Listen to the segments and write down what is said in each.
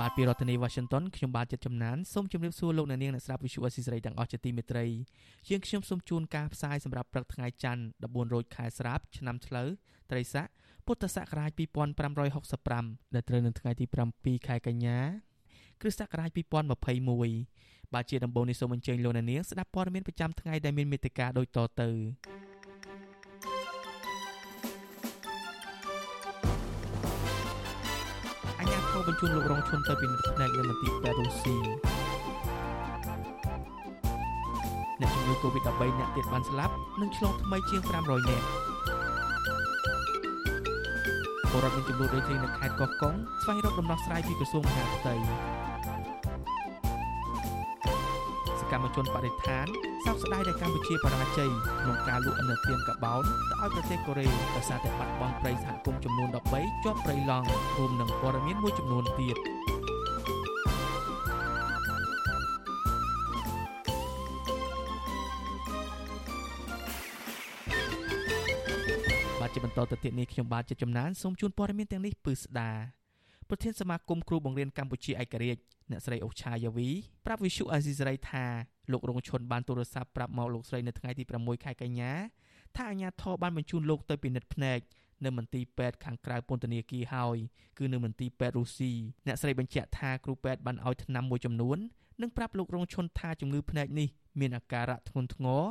បាទពីរដ្ឋធានី Washington ខ្ញុំបាទចិត្តចំណានសូមជម្រាបសួរលោកអ្នកនាងអ្នកស្ដាប់ Visual Assisray ទាំងអស់ជាទីមេត្រីជាងខ្ញុំសូមជូនការផ្សាយសម្រាប់ព្រឹកថ្ងៃច័ន្ទ14រោចខែស្រាបឆ្នាំឆ្លូវត្រីស័កពុទ្ធសករាជ2565ដែលត្រូវនៅថ្ងៃទី7ខែកញ្ញាគ្រិស្តសករាជ2021បាទជាដំបូងនេះសូមអញ្ជើញលោកអ្នកនាងស្ដាប់ព័ត៌មានប្រចាំថ្ងៃដែលមានមេត្តាដូចតទៅ បបញ្ជូនលោករងឈុនទៅពិនិត្យផ្នែកនៅមន្ទីរពេទ្យរុស្ស៊ីអ្នកជំងឺ Covid-13 អ្នកទៀតបានស្លាប់និងឆ្លងថ្មីជាង500នាក់ពលរដ្ឋមានចំនួនដូចគ្នានៅខេត្តកោះកុងស្វែងរកដំណោះស្រាយពីក្រសួងមហាផ្ទៃសកម្មជនបរិស្ថាន សោកស្ដាយដែលកម្ពុជាបរាជ័យក្នុងការលក់ឥណទានកាបោនទៅឲ្យប្រទេសកូរ៉េដោយសារតែបាត់បង់ព្រៃសហគមន៍ចំនួន13ជាប់ព្រៃឡង់រួមនឹងព័ត៌មានមួយចំនួនទៀតបាទជាបន្តទៅទៀតនេះខ្ញុំបាទជាចំណានសូមជូនព័ត៌មានទាំងនេះពឺស្ដា ប្រធានសមាគមគ្រូបង្រៀនកម្ពុជាឯករាជ្យអ្នកស្រីអុកឆាយាវីប្រាប់វិសុអាស៊ីសេរីថាលោករងឈុនបានទូរស័ព្ទប្រាប់មកលោកស្រីនៅថ្ងៃទី6ខែកញ្ញាថាអាញាធរបានបញ្ជូនលោកទៅពិនិត្យភ្នែកនៅមន្ទីរពេទ្យខាងក្រៅពន្ធនាគារហើយគឺនៅមន្ទីរពេទ្យរុស្ស៊ីអ្នកស្រីបញ្ជាក់ថាគ្រូពេទ្យបានឲ្យថ្នាំមួយចំនួននិងប្រាប់លោករងឈុនថាជំងឺភ្នែកនេះមានអាការៈធ្ងន់ធ្ងរ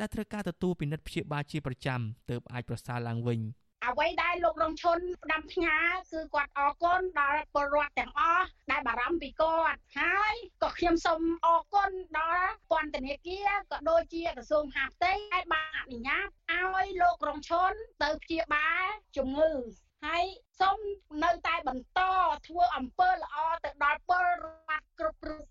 ដែលត្រូវការទទួលពិនិត្យព្យាបាលជាប្រចាំទើបអាចប្រសើរឡើងវិញ។ អ្វីដែលលោករងឈុនផ្ដាំផ្ញើគឺគាត់អរគុណដល់ពលរដ្ឋទាំងអស់ដែលបារម្ភពីគាត់ហើយក៏ខ្ញុំសូមអរគុណដល់ពន្ធនាគារក៏ដូចជាក្រសួងមហាផ្ទៃដែលបានអនុញ្ញាតឲ្យលោករងឈុនទៅព្យាបាលជំងឺហើយសូមនៅតែបន្តធ្វើអំពើល្អទៅដល់ពលរដ្ឋគ្រប់រូប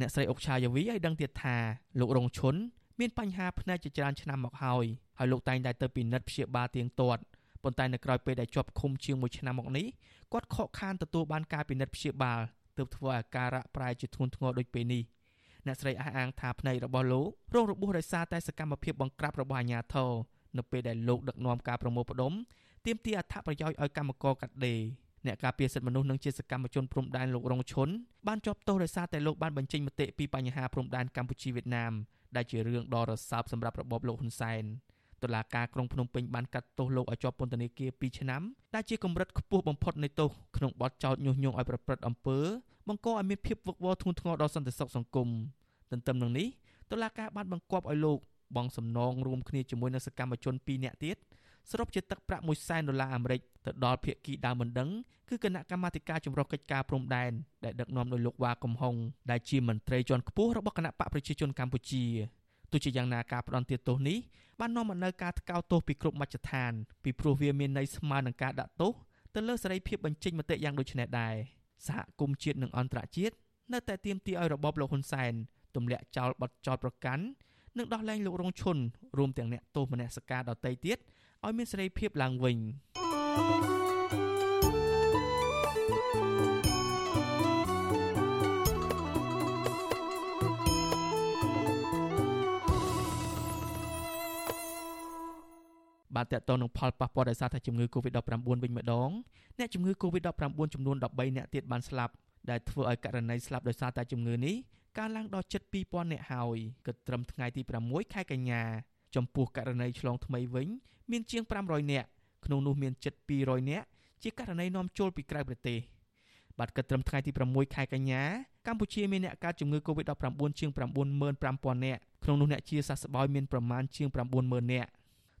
អ្នកស្រីអុកឆាយាវីឲ្យដឹងទៀតថាលោករងឈុនមានបញ្ហាភ្នែកជាច្រើនឆ្នាំមកហើយហើយលោកតែងតែទៅពិនិត្យព្យាបាលទៀងទាត់ ប៉ុន្តែនៅក្រៅពេលដែលជាប់ឃុំជាង1ឆ្នាំមកនេះគាត់ខកខានទទួលបានការពិនិត្យព្យាបាលទើបធ្វើឲ្យការៈប្រែជាធ្ងន់ធ្ងរដូចពេលនេះអ្នកស្រីអះអាងថាភ្នែករបស់លោករងរបួសដោយសារតែសកម្មភាពបង្ក្រាបរបស់អាជ្ញាធរនៅពេលដែលលោកដឹកនាំការប្រមូលផ្ដុំទាមទារអត្ថប្រយោជន៍ឲ្យកម្មករកាត់ដេរអ្នកការពារសិទ្ធិមនុស្សនិងជាសកម្មជនព្រំដែនលោករងឈុនបានជាប់ទោសដោយសារតែលោកបានបញ្ចេញមតិពីបញ្ហាព្រំដែនកម្ពុជាវៀតណាមដែលជារឿងដ៏រសើបសម្រាប់របបលោកហ៊ុនសែន តុលាការក្រុងភ្នំពេញបានកាត់ទោសលោកឲ្យជាប់ពន្ធនាគារ2ឆ្នាំដែលជាកម្រិតខ្ពស់បំផុតនៃទោសក្នុងបទចោទញុះញង់ឲ្យប្រព្រឹត្តអំពើបង្កឲ្យមានភាពវឹកវរធ្ងន់ធ្ងរដល់សន្តិសុខសង្គមទន្ទឹមនឹងនេះតុលាការបានបង្គាប់ឲ្យលោកបង់សំណងរួមគ្នាជាមួយនឹងសកម្មជន2នាក់ទៀតសរុបជាទឹកប្រាក់1សែនដុល្លារអាមេរិកទៅដល់ភាគីដើមមិនដឹងគឺគណៈកម្មាធិការចម្រុះកិច្ចការព្រំដែនដែលដឹកនាំដោយលោកវ៉ាកំហុងដែលជាមន្ត្រីជាន់ខ្ពស់របស់គណៈបកប្រជាជនកម្ពុជាទោះជាយ៉ាងណាការផ្ដន់ទោសនេះ បាននាំមកនូវការថ្កោលទោសពីគ្រប់មជ្ឈដ្ឋានពីព្រោះវាមានន័យស្មើនឹងការដាក់ទោសទៅលើសេរីភាពបញ្ចេញមតិយ៉ាងដូចនេះដែរសហគមន៍ជាតិនិងអន្តរជាតិនៅតែទាមទារឲ្យរបបលោកហ៊ុនសែនទម្លាក់ចោលបទចោទប្រកាន់និងដោះលែងលោករងឈុនរួមទាំងអ្នកទោសមនសិការដទៃទៀតឲ្យមានសេរីភាពឡើងវិញ បាទតកតងនឹងផលប៉ះពាល់ដោយសារតែជំងឺ Covid-19 វិញម្ដងអ្នកជំងឺ Covid-19 ចំនួន13អ្នកទៀតបានស្លាប់ដែលធ្វើឲ្យករណីស្លាប់ដោយសារតែជំងឺនេះកើនឡើងដល់ជិត2000អ្នកហើយគិតត្រឹមថ្ងៃទី6ខែកញ្ញាចំពោះករណីឆ្លងថ្មីវិញ មានជាង500អ្នកក្នុងនោះមានជិត200អ្នកជាករណីនាំចូលពីក្រៅប្រទេសបាទគិតត្រឹមថ្ងៃទី6ខែកញ្ញាកម្ពុជាមានអ្នកកើតជំងឺ Covid-19 ជាង95000នាក់ក្នុងនោះអ្នកជាសះស្បើយមានប្រមាណជាង90000នាក់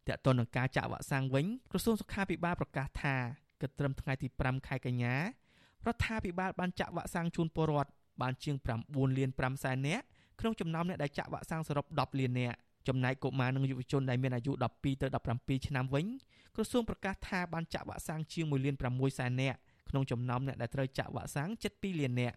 តើតើនឹងការចាក់វ៉ាក់សាំងវិញក្រសួងសុខាភិបាលប្រកាសថាគិតត្រឹមថ្ងៃទី5ខែកញ្ញារដ្ឋាភិបាលបានចាក់វ៉ាក់សាំងជូនពលរដ្ឋបានជាង9លាន5សែននាក់ក្នុងចំណោមអ្នកដែលចាក់វ៉ាក់សាំងសរុប10លាននាក់ចំណែកកុមារនិងយុវជនដែលមានអាយុ12ទៅ17ឆ្នាំវិញក្រសួងប្រកាសថាបានចាក់វ៉ាក់សាំងជាង1លាន6សែននាក់ក្នុងចំណោមអ្នកដែលត្រូវចាក់វ៉ាក់សាំងជិត2លាននាក់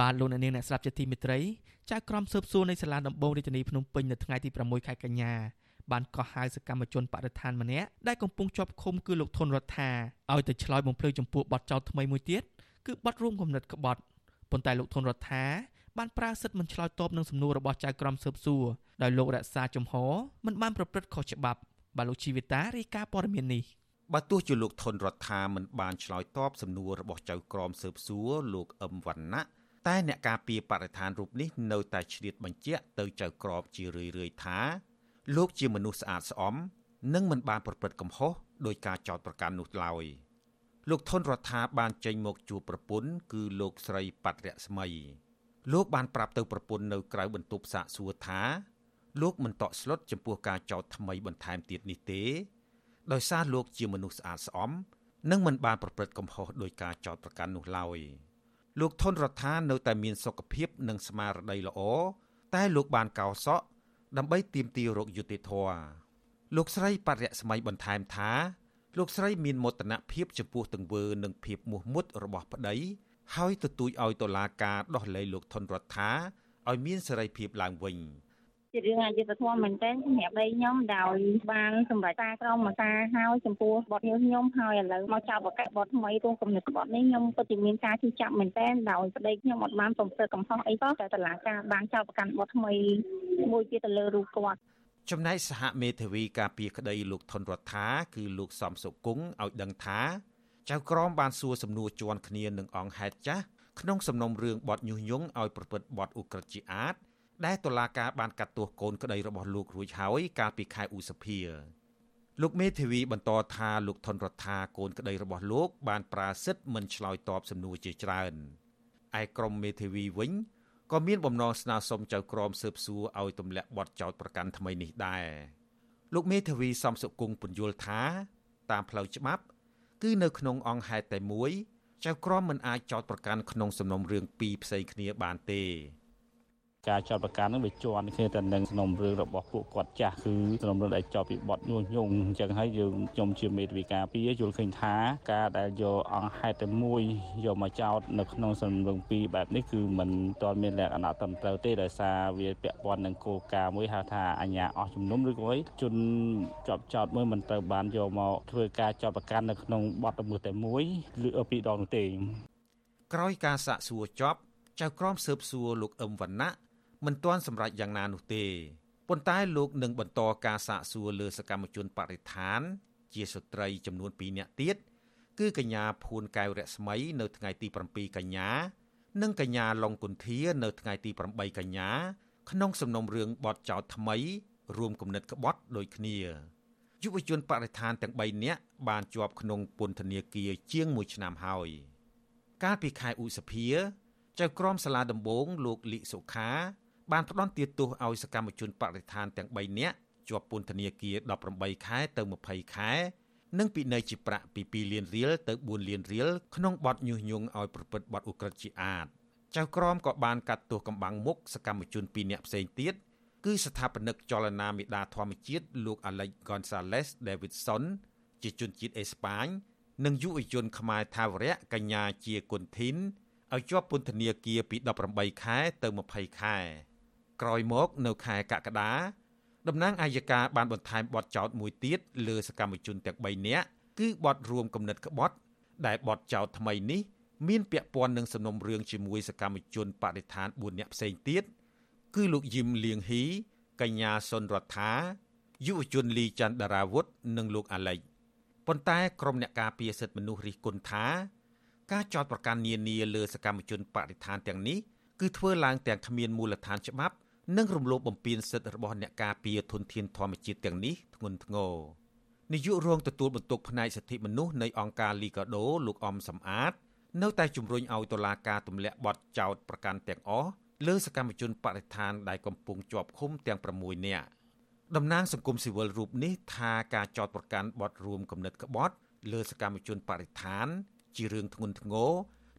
បាទលោកអ្នកនាងអ្នកស្ដាប់ជាទីមេត្រីចៅក្រមស៊ើបសួរនៃសាលាដំបងរាជធានីភ្នំពេញនៅថ្ងៃទី6ខែកញ្ញាបានកោះហៅសកម្មជនបដិឋានម្នាក់ដែលកំពុងជាប់ឃុំគឺលោកធុនរដ្ឋាឲ្យទៅឆ្លើយបំភ្លឺចំពោះបទចោទថ្មីមួយទៀតគឺបទរួមគំនិតក្បត់ប៉ុន្តែលោកធុនរដ្ឋាបានប្រើសិទ្ធិមិនឆ្លើយតបនឹងសំណួររបស់ចៅក្រមស៊ើបសួរដោយលោករក្សាជំហរមិនបានប្រព្រឹត្តខុសច្បាប់បាទលោកជីវិតារាយការណ៍ព័ត៌មាននេះបើទោះជាលោកធុនរដ្ឋាមិនបានឆ្លើយតបសំណួររបស់ចៅក្រមស៊ើបសួរលោកអឹមវណ្ណៈ តែអ្នកការពារបរិស្ថានរូបនេះនៅតែឆ្លៀតបញ្ជាក់ទៅចៅក្រមជារឿយៗថា លោកជាមនុស្សស្អាតស្អំនិងមិនបានប្រព្រឹត្តកំហុសដោយការចោទប្រកាន់នោះឡើយលោកធុនរដ្ឋាបានចេញមកជួបប្រពន្ធគឺលោកស្រីប៉ាត់រស្មីលោកបានប្រាប់ទៅប្រពន្ធនៅក្រៅបន្ទប់សាកសួរថាលោកមិនតក់ស្លុតចំពោះការចោទថ្មីបន្ថែមទៀតនេះទេដោយសារលោកជាមនុស្សស្អាតស្អំនិងមិនបានប្រព្រឹត្តកំហុសដោយការចោទប្រកាន់នោះឡើយ លោកធនរដ្ឋានៅតែមានសុខភាពនិងស្មារតីល្អតែលោកបានកោសក់ដើម្បីទាមទាររកយុត្តិធម៌លោកស្រីបរិយស្មីបន្ថែមថា លោកស្រីមានមោទនភាពចំពោះទង្វើនិងភាពមោះមុតរបស់ប្តីហើយទទូចឲ្យតុលាការដោះលែងលោកថនរដ្ឋាឲ្យមានសេរីភាពឡើងវិញ ជារឿងអយុត្តិធម៌មែនទែនសម្រាប់ដីខ្ញុំដោយបានសម្រាប់ការក្រមមកការហើយចំពោះបទខ្ញុំហើយឥឡូវមកចោទបកបទថ្មីរួមគំនិតបទនេះខ្ញុំពិតជាមានការជឿចាប់មែនទែនដោយប្តីខ្ញុំអត់បានប្រព្រឹត្តកំហុសអីក៏តែតឡាការបានចោទប្រកាន់បទថ្មីមួយទៀតទៅលើរូបគាត់ចំណែកសហមេធាវីការពារក្តីលោកថនរដ្ឋាគឺលោកសំសុគង្គឲ្យដឹងថាចៅក្រមបានសួរសំណួរជាន់គ្នានឹងអង្គហេតុចាស់ក្នុងសំណុំរឿងបទញុះញង់ឲ្យប្រព្រឹត្តបទឧក្រិដ្ឋជាអាត ដែលតុលាការបានកាត់ទោសកូនក្តីរបស់លោករួចហើយកាលពីខែឧសភាលោកមេធាវីបន្តថាលោកថនរដ្ឋាកូនក្តីរបស់លោក បានប្រាសិទ្ធមិនឆ្លើយតបសំណួរជាច្រើនឯក្រុមមេធាវីវិញក៏មានបំណងស្នើសុំចៅក្រមស៊ើបសួរឲ្យទម្លាក់បទចោទប្រកាន់ថ្មីនេះដែរលោកមេធាវីសំសុគង្គពន្យល់ថា តាមផ្លូវច្បាប់ គឺនៅក្នុងអង្គហេតុតែមួយចៅក្រមមិនអាចចោទប្រកាន់ក្នុងសំណុំរឿងពីរផ្សេងគ្នាបានទេ ការចោតប្រកាន់នឹងវាជាន់គ្នាទៅនឹងសំណុំរឿងរបស់ពួកគាត់ចាស់គឺសំណុំរឿងដែលចោតពីបទញុះញង់អញ្ចឹងហើយយើងខ្ញុំជាមេធាវីការពីយល់ឃើញថាការដែលយកអង្គហេតុតែមួយយកមកចោតនៅក្នុងសំណុំរឿងពីរបែបនេះគឺมันទាន់មានលក្ខណៈត្រឹមត្រូវទេដោយសារវាពាក់ព័ន្ធនឹងគោលការណ៍មួយហៅថាអញ្ញាអស់ជំនុំឬក៏អីជនជាប់ចោតមួយមិនត្រូវបានយកមកធ្វើការចោតប្រកាន់នៅក្នុងបទល្មើសតែមួយឬពីរដងនោះទេក្រោយការសាកសួរចប់ចៅក្រមស៊ើបសួរលោកអឹមវណ្ណៈ មិនទាន់សម្រេចយ៉ាងណានោះទេប៉ុន្តែលោកនឹងបន្តការសាកសួរលើសកម្មជនបរិស្ថាន ជាស្ត្រីចំនួន2នាក់ទៀតគឺកញ្ញាភួនកែវរស្មី នៅថ្ងៃទី7កញ្ញា និងកញ្ញាឡុងគុន្ធា នៅថ្ងៃទី8កញ្ញា ក្នុងសំណុំរឿងបទចោទថ្មី រួមគំនិតក្បត់ដូចគ្នាយុវជនបរិស្ថានទាំង3នាក់បានជាប់ក្នុងពន្ធនាគារជាង1ឆ្នាំហើយកាលពីខែឧសភាចៅក្រមសាលាដំបងលោកលីសុខា បានផ្ដន់ទាទោសឲ្យសកម្មជនបរិស្ថានទាំង3នាក់ជាប់ពន្ធនាគារ18ខែទៅ20ខែនិងពិន័យជាប្រាក់ពី2លានរៀលទៅ4លានរៀលក្នុងបទញុះញង់ឲ្យប្រព្រឹត្តបទឧក្រិដ្ឋជាអាតចៅក្រមក៏បានកាត់ទោសកំបាំងមុខសកម្មជន2នាក់ផ្សេងទៀតគឺស្ថាបនិកចលនាមេដាធម្មជាតិលោក Alex Gonzalez Davidson ជាជនជាតិអេស្ប៉ាញនិងយុវជនខ្មែរថាវរៈកញ្ញាជាគុនធីនឲ្យជាប់ពន្ធនាគារពី18ខែទៅ20ខែ ក្រោយមក នៅខែកក្កដាតំណាងអាយកាបានបន្ថែមបទចោទមួយទៀតលើសកម្មជនទាំង3នាក់គឺបទរួមគំនិតក្បត់ដែលបទចោទថ្មីនេះមានពាក់ព័ន្ធនឹងសំណុំរឿងជាមួយសកម្មជនបដិឋាន4នាក់ផ្សេងទៀតគឺលោកយឹមលៀងហ៊ីកញ្ញាសុនរដ្ឋាយុវជនលីច័ន្ទដារាវុធនិងលោកអាឡិចប៉ុន្តែក្រុមអ្នកការពារសិទ្ធិមនុស្សរិះគន់ថា ការចោទប្រកាន់នានាលើសកម្មជនបដិឋានទាំងនេះគឺធ្វើឡើងទាំងគ្មានមូលដ្ឋានច្បាប់ និងរំលោភបំពានសិទ្ធិរបស់អ្នកការពារធនធានធម្មជាតិទាំងនេះធ្ងន់ធ្ងរនាយករងទទួលបន្ទុកផ្នែកសិទ្ធិមនុស្សនៃអង្គការលីកាដូលោកអំសំអាត នៅតែជំរុញឲ្យតុលាការទម្លាក់បទចោទប្រកាន់ទាំងអស់លើសកម្មជនបរិស្ថានដែលកំពុងជាប់ឃុំទាំង6នាក់តំណាងសង្គមស៊ីវិលរូបនេះថាការចោទប្រកាន់បទរួមគំនិតក្បត់លើសកម្មជនបរិស្ថាន ជារឿងធ្ងន់ធ្ងរ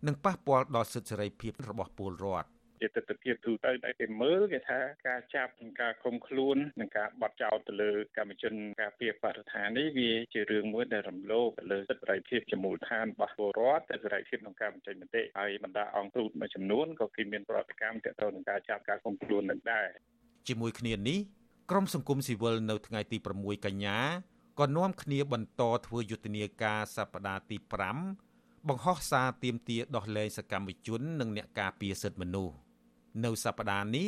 និងប៉ះពាល់ដល់សិទ្ធិសេរីភាពរបស់ពលរដ្ឋច ជាទស្សនវិជ្ជាទូទៅដែលគេមើលគេថាការចាប់និងការឃុំខ្លួននិងការបត់ចោលទៅលើកម្មជនការពារបរិស្ថាននេះវាជារឿងមួយដែលរំលោភទៅលើសិទ្ធិសេរីភាពជាមូលដ្ឋានរបស់ពលរដ្ឋតែសេរីភាពក្នុងការបញ្ចេញមតិហើយបណ្ដាអង្គទូតមួយចំនួនក៏គេមានប្រតិកម្មទាក់ទងនឹងការចាប់ការឃុំខ្លួននឹងដែរជាមួយគ្នានេះក្រមសង្គមស៊ីវិលនៅថ្ងៃទី6កញ្ញាក៏នាំគ្នាបន្តធ្វើយុទ្ធនាការសប្តាហ៍ទី5បង្ហោះសារទាមទារដោះលែងសកម្មជន និងអ្នកការពារសិទ្ធិមនុស្ស នៅសប្តាហ៍នេះ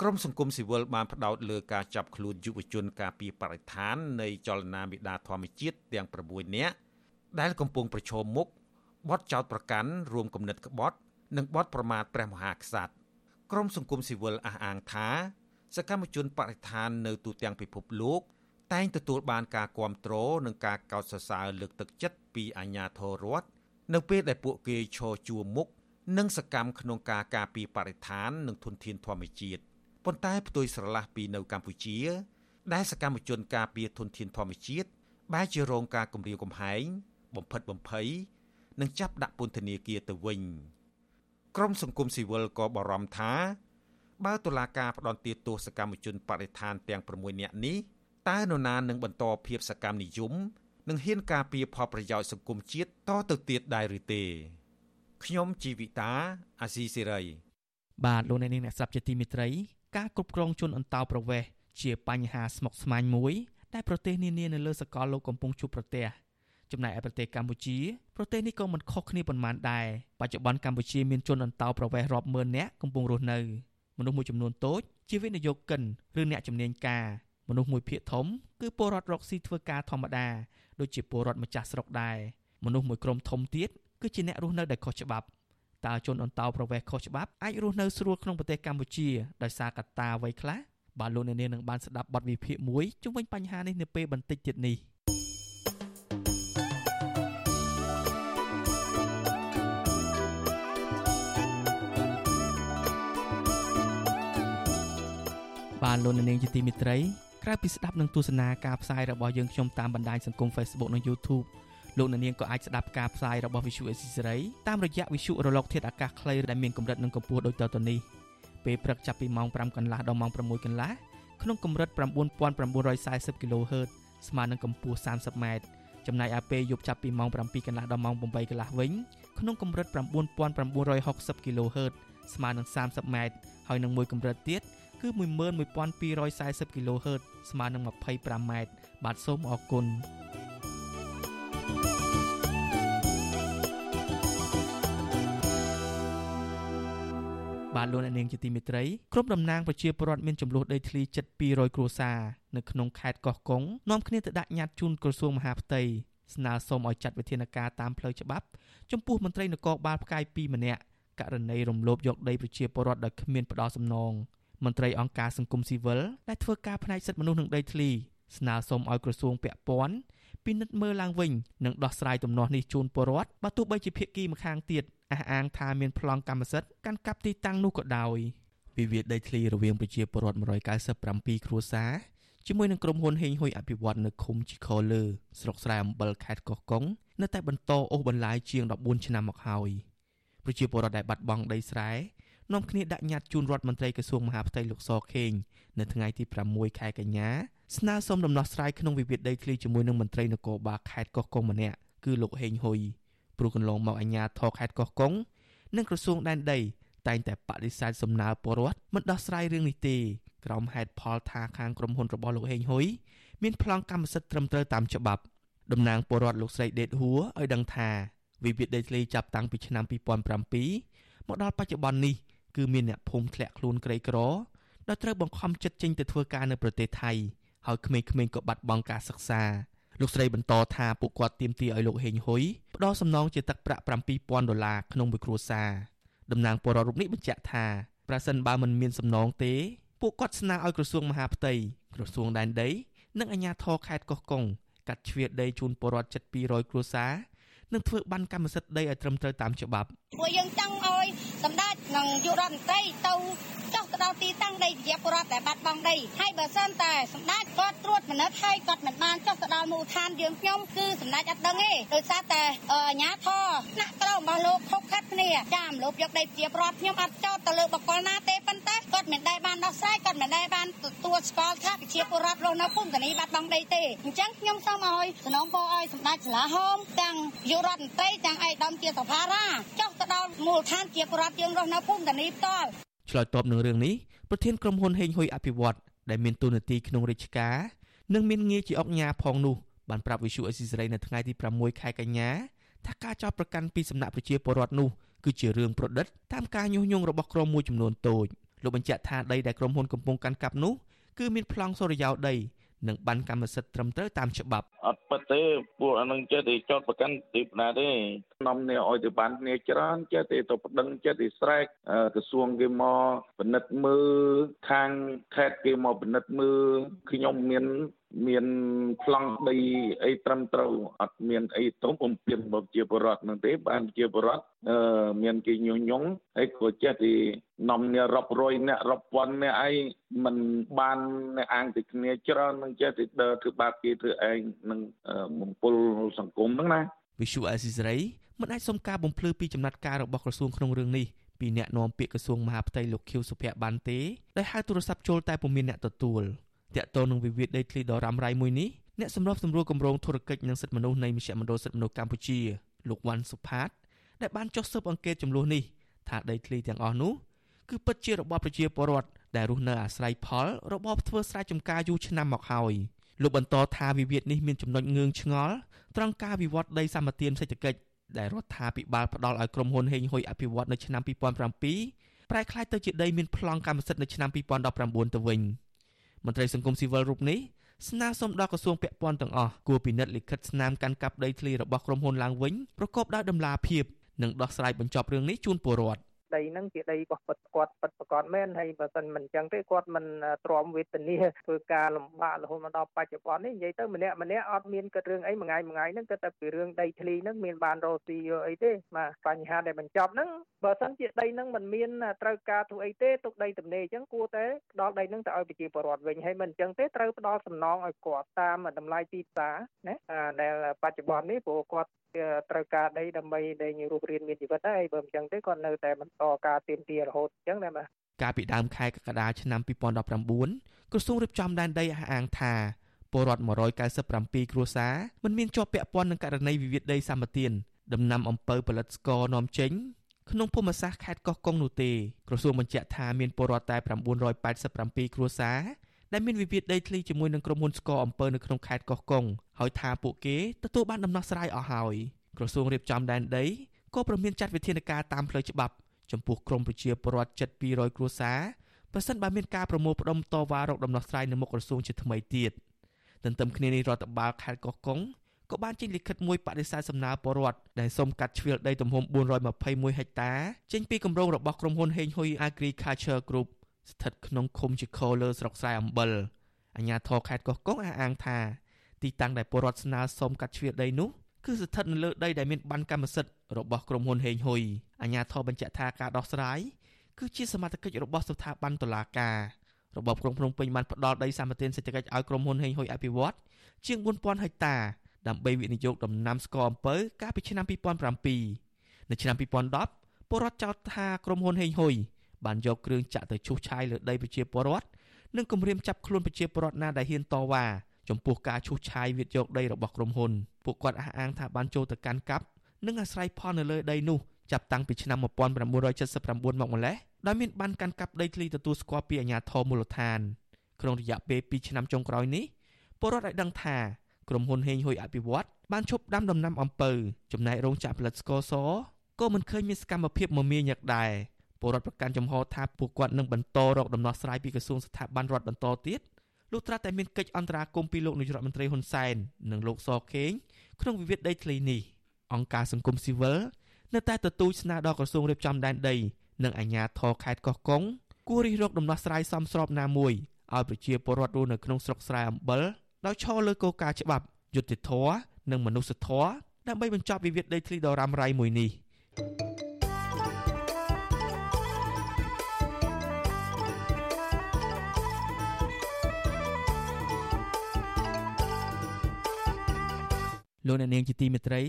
ក្រមសង្គមស៊ីវិលបានផ្ដោតលើការចាប់ខ្លួនយុវជនការពារបរិស្ថាននៃចលនាមេដាធម្មជាតិទាំង6នាក់ដែលកំពុងប្រឈមមុខបទចោទប្រកាន់រួមគំនិតក្បត់និងបទប្រមាថព្រះមហាក្សត្រក្រមសង្គមស៊ីវិលអះអាងថា សកម្មជនបរិស្ថាននៅទូទាំងពិភពលោក តែងទទួលបានការគ្រប់គ្រងនិងការកោតសរសើរលើកទឹកចិត្តពីអាជ្ញាធររដ្ឋនៅពេលដែលពួកគេឈរជួរមុខ និងសកម្មក្នុងការការពារបរិស្ថាននិងធនធានធម្មជាតិប៉ុន្តែផ្ទុយស្រឡះពីនៅកម្ពុជា ដែលសកម្មជនការពារធនធានធម្មជាតិបែរជារងការគំរាមកំហែង បំផិតបំភ័យនិងចាប់ដាក់ពន្ធនាគារទៅវិញក្រមសង្គមស៊ីវិលក៏បារម្ភថា បើតុលាការផ្ដន្ទាទោសកម្មជនបរិស្ថានទាំង6នាក់នេះតើនរណានឹងបន្តភាពសកម្មនិយមនិងហ៊ានការពារផលប្រយោជន៍សង្គមជាតិតទៅទៀតដែរឬទេ ខ្ញុំជីវិតាអាស៊ីសេរីបាទលោកអ្នកនាងអ្នកស្ដាប់ជាទីមេត្រី ការគ្រប់គ្រងជនអន្តោប្រវេសន៍ជាបញ្ហាស្មុគស្មាញមួយដែលប្រទេសនានានៅលើសកលលោកកំពុងជួបប្រទះចំណែកឯប្រទេសកម្ពុជាប្រទេសនេះក៏មិនខុសគ្នាប៉ុន្មានដែរបច្ចុប្បន្នកម្ពុជាមានជនអន្តោប្រវេសន៍រាប់ម៉ឺននាក់កំពុងរស់នៅមនុស្សមួយចំនួនតូចជាវិនិយោគិនឬអ្នកជំនាញការមនុស្សមួយភាគធំគឺពលរដ្ឋរកស៊ីធ្វើការធម្មតាដូចជាពលរដ្ឋម្ចាស់ស្រុកដែរមនុស្សមួយក្រុមធំទៀត គឺជាអ្នករស់នៅដែលខុសច្បាប់តើជនអន្តោប្រវេសន៍ខុសច្បាប់អាចរស់នៅស្រួលក្នុងប្រទេសកម្ពុជាដោយសារកត្តាអ្វីខ្លះបាទលោកអ្នកនាងនឹងបានស្ដាប់បទវិភាគមួយជុំវិញបញ្ហានេះនៅពេលបន្តិចទៀតនេះបានលោកអ្នកនាងជាទីមេត្រីក្រៅពីស្ដាប់និងទស្សនាការផ្សាយរបស់យើងខ្ញុំតាមបណ្ដាញសង្គម Facebook និង YouTube លោកអ្នកនាងក៏អាចស្ដាប់ការផ្សាយរបស់ Visual Asia តាមរយៈវិទ្យុរលកធាតុអាកាសខ្លីដែលមានកម្រិតនិងកម្ពស់ដូចតទៅនេះពេលព្រឹកចាប់ពីម៉ោង5កន្លះដល់ម៉ោង6កន្លះក្នុងកម្រិត9940 kHz ស្មើនឹងកម្ពស់ 30m ចំណែកឯពេលយប់ចាប់ពីម៉ោង7កន្លះដល់ម៉ោង8កន្លះវិញក្នុងកម្រិត9960 kHz ស្មើនឹង 30m ហើយនឹងមួយកម្រិតទៀតគឺ11240 kHz ស្មើនឹង 25m បាទសូមអរគុណ បាទលោកអ្នកនាងជាទីមេត្រីក្រុមតំណាងប្រជាពលរដ្ឋមានចំនួនដីធ្លីជិត200គ្រួសារនៅក្នុងខេត្តកោះកុងនាំគ្នាទៅដាក់ញត្តិជូនក្រសួងមហាផ្ទៃស្នើសុំឲ្យចាត់វិធានការតាមផ្លូវច្បាប់ចំពោះមន្ត្រីនគរបាលផ្កាយ2ម្នាក់ករណីរំលោភយកដីប្រជាពលរដ្ឋដោយគ្មានផ្ដោតសំណងមន្ត្រីអង្គការសង្គមស៊ីវិលដែលធ្វើការផ្នែកសិទ្ធិមនុស្សនិងដីធ្លីស្នើសុំឲ្យក្រសួងពាក់ព័ន្ធ ពិនិត្យមើលឡើងវិញនិងដោះស្រាយទំនាស់នេះជូនពលរដ្ឋបើទោះបីជាភាគីម្ខាងទៀតអះអាងថាមានប្លង់កម្មសិទ្ធិកាន់កាប់ទីតាំងនោះក៏ដោយវិវាទដីធ្លីរវាងប្រជាពលរដ្ឋ197គ្រួសារជាមួយនឹងក្រុមហ៊ុនហេងហ៊ុយអភិវឌ្ឍនៅឃុំជីខលើស្រុកស្រែអំបិលខេត្តកោះកុងនៅតែបន្តអូសបន្លាយជាង14ឆ្នាំមកហើយប្រជាពលរដ្ឋដែលបាត់បង់ដីស្រែ នាំគ្នាដាក់ញត្តិជូនរដ្ឋមន្ត្រីក្រសួងមហាផ្ទៃលោកសខេងនៅថ្ងៃទី6ខែកញ្ញាស្នើសុំដំណោះស្រាយក្នុងវិវាទដីធ្លីជាមួយនឹងមន្ត្រីនគរបាលខេត្តកោះកុងម្នាក់គឺលោកហេងហ៊ុយព្រោះកន្លងមកអាជ្ញាធរខេត្តកោះកុងនិងក្រសួងដែនដីតែងតែបដិសេធសំណើពលរដ្ឋមិនដោះស្រាយរឿងនេះទេក្រោមហេតុផលថាខាងក្រុមហ៊ុនរបស់លោកហេងហ៊ុយមានប្លង់កម្មសិទ្ធិត្រឹមត្រូវតាមច្បាប់តំណាងពលរដ្ឋលោកស្រីដេតហួរឲ្យដឹងថាវិវាទដីធ្លីចាប់តាំងពីឆ្នាំ2007មកដល់បច្ចុប្បន្ននេះ គឺមានអ្នកភូមិធ្លាក់ខ្លួនក្រីក្រដែលត្រូវបង្ខំចិត្តចេញទៅធ្វើការនៅប្រទេសថៃហើយក្មេងៗក៏បាត់បង់ការសិក្សាលោកស្រីបន្តថាពួកគាត់ទាមទារឲ្យលោកហេងហ៊ុយផ្ដល់សំណងជាទឹកប្រាក់7000ដុល្លារក្នុងមួយគ្រួសារតំណាងពលរដ្ឋរូបនេះបញ្ជាក់ថាប្រសិនបើមិនមានសំណងទេពួកគាត់ស្នើឲ្យក្រសួងមហាផ្ទៃក្រសួងដែនដីនិងអាជ្ញាធរខេត្តកោះកុងកាត់ជ្រៀតដីជូនពលរដ្ឋជិត200គ្រួសារនិងធ្វើបានកម្មសិទ្ធិដីឲ្យត្រឹមត្រូវតាមច្បាប់ ពួកយើងចង់ឲ្យសម្ដេចនិងយុរដ្ឋមន្ត្រីទៅចុះទៅដល់ទីតាំងដីប្រជាពលរដ្ឋដែលបាត់បង់ដីហើយបើសិនតែសម្ដេចគាត់ត្រួតពិនិត្យហើយគាត់មិនបានចុះទៅដល់មូលដ្ឋានយើងខ្ញុំគឺសម្ដេចអត់ដឹងទេដោយសារតែអាញាធរថ្នាក់ក្រោមរបស់លោកខុសខាត់គ្នាចាមលោកយកដីប្រជាពលរដ្ឋខ្ញុំអត់ចោទទៅលើបកគលណាទេប៉ុន្តែគាត់មិនដែលបានដោះស្រាយគាត់មិនដែលបានទទួលស្គាល់ថាប្រជាពលរដ្ឋរស់នៅភូមិតានីបាត់បង់ដីទេអញ្ចឹងខ្ញុំសូមឲ្យសំណងពរឲ្យសម្ដេចសាលាហោមទាំងយុរដ្ឋមន្ត្រីទាំងឯកឧត្តមជាសភារាចុះទៅដល់មូលដ្ឋានជាពលរដ្ឋយើងរស់នៅភូមិតានីផ្ទាល់ឆ្លើយតបនឹងរឿងនេះប្រធានក្រុមហ៊ុនហេងហ៊ុយអភិវឌ្ឍដែលមានតួនាទីក្នុងរាជការនិងមានងារជាអង្គញាផងនោះបានប្រាប់វិសុអេស៊ីសរ៉ៃនៅថ្ងៃទី6ខែកញ្ញាថាការចោទប្រកាន់ពីសំណាក់ប្រជាពលរដ្ឋនោះគឺជារឿងប្រឌិតតាមការញុះញង់របស់ក្រុមមួយចំនួនតូចលោកបញ្ជាក់ថាដីដែលក្រុមហ៊ុនកំពុងកាន់កាប់នោះគឺមានប្លង់សូរិយោដី និងបានកម្មសិទ្ធិត្រឹមត្រូវតាមច្បាប់អត់ពិតទេពួកអានឹងចេះតែចោតប្រកាន់ទីបណ្ណាទេខ្ញុំនេះឲ្យទៅបានគ្នាច្រើនចេះតែទៅប្តឹងចេះតែស្រែកក្រសួងគេមកពិនិត្យមើលខាងខេត្តគេមកពិនិត្យមើលខ្ញុំមាន មានប្លង់ដីអីត្រឹមត្រូវអត់មានអីទៅបំពេញរបស់ជាបរដ្ឋនឹងទេបានជាបរដ្ឋអឺមានគេញុះញង់ហើយក៏ចេះទីនាំអ្នករាប់រយអ្នករាប់ពាន់អ្នកអីមិនបានអ្នកអាងទៅគ្នាច្រើននឹងចេះទីដើរធ្វើបាបគេធ្វើឯងនឹងបំពល់សង្គមហ្នឹងណាវិសុអេស៊ីសរ៉ៃមិនអាចសុំការបំភ្លឺពីចំណាត់ការរបស់ក្រសួងក្នុងរឿងនេះពីអ្នកនាំពាក្យក្រសួងមហាផ្ទៃលោកខៀវសុភ័ក្របានទេដែលហៅទូរស័ព្ទចូលតែពុំមានអ្នកទទួល តាក់ទងនឹងវិវាទដីធ្លីដ៏រ៉ាំរ៉ៃមួយនេះអ្នកសម្របសម្រួលគម្រោងធុរកិច្ចនិងសិទ្ធិមនុស្សនៃមជ្ឈមណ្ឌលសិទ្ធិមនុស្សកម្ពុជាលោកវ៉ាន់សុផាត ដែលបានចុះស៊ើបអង្កេតចំនួននេះថាដីធ្លីទាំងអស់នោះគឺពិតជារបស់ប្រជាពលរដ្ឋដែលរស់នៅអាស្រ័យផលរបបធ្វើស្រែចម្ការយូរឆ្នាំមកហើយលោកបន្តថាវិវាទនេះមានចំណុចងឿងឆ្ងល់ត្រង់ការវិវត្តដីសម្បត្តិសេដ្ឋកិច្ចដែលរដ្ឋាភិបាលផ្ដល់ឲ្យក្រុមហ៊ុនហេងហ៊ុយអភិវឌ្ឍនៅឆ្នាំ2007ប្រែក្លាយទៅជាដីមានប្លង់កម្មសិទ្ធិនៅឆ្នាំ2019ទៅវិញ។ មន្ត្រីសង្គមស៊ីវិលរូបនេះស្នើសុំដល់ក្រសួងពាក់ព័ន្ធទាំងអស់គួរពិនិត្យលិខិតស្នាមកាន់កាប់ដីធ្លីរបស់ក្រុមហ៊ុនឡើងវិញប្រកបដោយតម្លាភាពនិងដោះស្រាយបញ្ចប់រឿងនេះជូនពលរដ្ឋ ដីហ្នឹងជាដីរបស់ពិតគាត់ពិតប្រកបមែនហើយបើមិនមិនអញ្ចឹងទេគាត់មិនទ្រាំវេទនាធ្វើការលំបាករហូតមកដល់បច្ចុប្បន្ននេះនិយាយទៅម្នាក់ម្នាក់អត់មានគិតរឿងអីមួយថ្ងៃមួយថ្ងៃហ្នឹងគិតតែពីរឿងដីធ្លីហ្នឹងមានបានរស់ស៊ីអីទេបាទបញ្ហាដែលបញ្ចប់ហ្នឹងបើសិនជាដីហ្នឹងមិនមានត្រូវការធ្វើអីទេទុកដីទំនេរអញ្ចឹងគួរតែផ្ដល់ដីហ្នឹងទៅឲ្យប្រជាពលរដ្ឋវិញហើយមិនអញ្ចឹងទេត្រូវផ្ដល់សំណងឲ្យគាត់តាមតម្លៃទីផ្សារណាដែលបច្ចុប្បន្ននេះព្រោះគាត់ ត្រូវការដីដើម្បីដែលរស់រៀនមានជីវិតដែរបើមិនអញ្ចឹងទេគាត់នៅតែបន្តការទៀមទារហូតអញ្ចឹងណាបាទកាលពីដើមខែកក្កដាឆ្នាំ2019ក្រសួងរៀបចំដែនដីអះអាងថាពលរដ្ឋ197គ្រួសារមិនមានជាប់ពាក់ព័ន្ធនឹងករណីវិវាទដីសម្បត្តិដំណាំអំពៅផលិតស្ករនាំចេញក្នុងភូមិសាស្ត្រខេត្តកោះកុងនោះទេក្រសួងបញ្ជាក់ថាមានពលរដ្ឋតែ987គ្រួសារ ដែលមានវិវាទដីធ្លីជាមួយនឹងក្រុមហ៊ុនស្ករអំពើនៅក្នុងខេត្តកោះកុងហើយថាពួកគេទទួលបានដំណោះស្រាយអស់ហើយក្រសួងរៀបចំដែនដីក៏ប្រមានចាត់វិធានការតាមផ្លូវច្បាប់ចំពោះក្រុមប្រជាពលរដ្ឋជិត200គ្រួសារប្រសិនបើមានការប្រមូលផ្ដុំតវ៉ារកដំណោះស្រាយនៅមុខក្រសួងជាថ្មីទៀតទន្ទឹមគ្នានេះរដ្ឋបាលខេត្តកោះកុងក៏បានចេញលិខិតមួយបដិសេធសំណើពលរដ្ឋដែលសុំកាត់ជ្រៀលដីទំហំ421ហិកតាចេញពីគម្រោងរបស់ក្រុមហ៊ុនហេងហ៊ុយ Agriculture Group ស្ថិតក្នុងឃុំជាខលើស្រុកស្រែអំបិលអាជ្ញាធរខេត្តកោះកុងអះអាងថាទីតាំងដែលពលរដ្ឋស្នើសុំកាត់ជ្រៀលដីនោះគឺស្ថិតនៅលើដីដែលមានបានកម្មសិទ្ធិរបស់ក្រុមហ៊ុនហេងហ៊ុយអាជ្ញាធរបញ្ជាក់ថាការដោះស្រាយគឺជាសមត្ថកិច្ចរបស់ស្ថាប័នតុលាការរបបក្រុងភ្នំពេញបានផ្ដល់ដីសម្បត្តិសេដ្ឋកិច្ចឲ្យក្រុមហ៊ុនហេងហ៊ុយអភិវឌ្ឍជាង4000ហិកតាដើម្បីវិនិយោគដំណាំស្ករអំពៅកាលពីឆ្នាំ2007នៅឆ្នាំ2010ពលរដ្ឋចោទថាក្រុមហ៊ុនហេងហ៊ុយ បានយកគ្រឿងចាក់ទៅឈូសឆាយលើដីប្រជាពលរដ្ឋនិងគម្រាមចាប់ខ្លួនប្រជាពលរដ្ឋណាដែលហ៊ានតវ៉ាចំពោះការឈូសឆាយវិទ្យកដីរបស់ក្រុមហ៊ុនពួកគាត់អះអាងថាបានចូលទៅកាន់កាប់និងអាស្រ័យផលនៅលើដីនោះចាប់តាំងពីឆ្នាំ1979មកម្លេះដោយមានបានកាន់កាប់ដីធ្លីទទួលស្គាល់ពីអាជ្ញាធរមូលដ្ឋានក្នុងរយៈពេល2ឆ្នាំចុងក្រោយនេះពលរដ្ឋឲ្យដឹងថាក្រុមហ៊ុនហេងហ៊ុយអភិវឌ្ឍបានឈប់ដាំដំណាំអំពៅចំណែករោងចក្រផលិតស្ករសក៏មិនឃើញមានសកម្មភាពមមាញឹកដែរ ពលរដ្ឋប្រកាន់ចំហថាពួកគាត់នឹងបន្តរកដំណោះស្រាយពីក្រសួងស្ថាប័នរដ្ឋបន្តទៀតលុះត្រាតែមានកិច្ចអន្តរាគមន៍ពីលោកនាយរដ្ឋមន្ត្រីហ៊ុនសែននិងលោកសខេងក្នុងវិវាទដីធ្លីនេះអង្គការសង្គមស៊ីវិលនៅតែទទូចស្នើដល់ក្រសួងរៀបចំដែនដី និងអាជ្ញាធរខេត្តកោះកុងគួររិះរកដំណោះស្រាយសមស្របណាមួយឲ្យប្រជាពលរដ្ឋរស់នៅក្នុងស្រុកស្រែអំបិលដោយឈរលើគោលការណ៍ច្បាប់យុត្តិធម៌និងមនុស្សធម៌ដើម្បីបញ្ចប់វិវាទដីធ្លីដ៏រ៉ាំរ៉ៃមួយនេះ លោកអ្នកនាងជាទីមេត្រី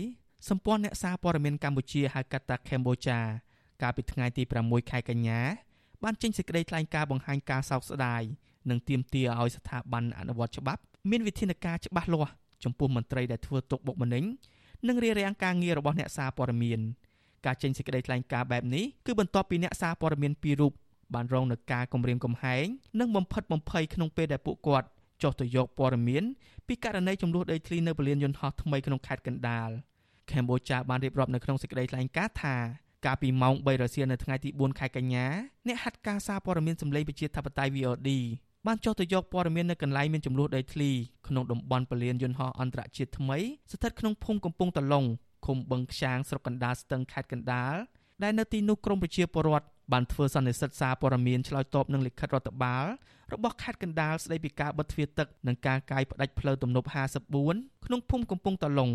សម្ព័ន្ធអ្នកសារព័ត៌មានកម្ពុជាហៅកាត់ថា Cambodia កាលពីថ្ងៃទី6ខែកញ្ញាបានចេញសេចក្តីថ្លែងការណ៍បង្ហាញការសោកស្ដាយនិងទាមទារឲ្យស្ថាប័នអនុវត្តច្បាប់ មានវិធានការច្បាស់លាស់ចំពោះមន្ត្រីដែលធ្វើទុកបុកម្នេញនិងរារាំងការងាររបស់អ្នកសារព័ត៌មានការចេញសេចក្តីថ្លែងការណ៍បែបនេះគឺបន្ទាប់ពីអ្នកសារព័ត៌មានពីររូបបានរងនឹងការគំរាមកំហែងនិងបំផិតបំភ័យក្នុងពេលដែលពួកគាត់ ចុះទៅយកព័ត៌មានពីករណីចំនួនដីធ្លីនៅពលានយន្តហោះថ្មីក្នុងខេត្តកណ្ដាលកម្ពុជាបានរៀបរាប់នៅក្នុងសេចក្តីថ្លែងការណ៍ថាកាលពីម៉ោង3រសៀលនៅថ្ងៃទី4ខែកញ្ញាអ្នកហាត់ការសារព័ត៌មានសម្លេងប្រជាធិបតេយ្យ VOD បានចុះទៅយកព័ត៌មាននៅកន្លែងមានចំនួនដីធ្លីក្នុងតំបន់ពលានយន្តហោះអន្តរជាតិថ្មីស្ថិតក្នុងភូមិកំពង់តឡុងឃុំបឹងខ្យាងស្រុកកណ្ដាលស្ទឹងខេត្តកណ្ដាលដែលនៅទីនោះក្រមប្រជាពលរដ្ឋ បានធ្វើសន្និសីទសារព័ត៌មានឆ្លើយតបនឹងលិខិតរដ្ឋបាលរបស់ខេត្តកណ្ដាលស្ដីពីការបិទទ្វារទឹកនិងការកាយផ្ដាច់ផ្លូវទំនប់54ក្នុងភូមិកំពង់តឡុង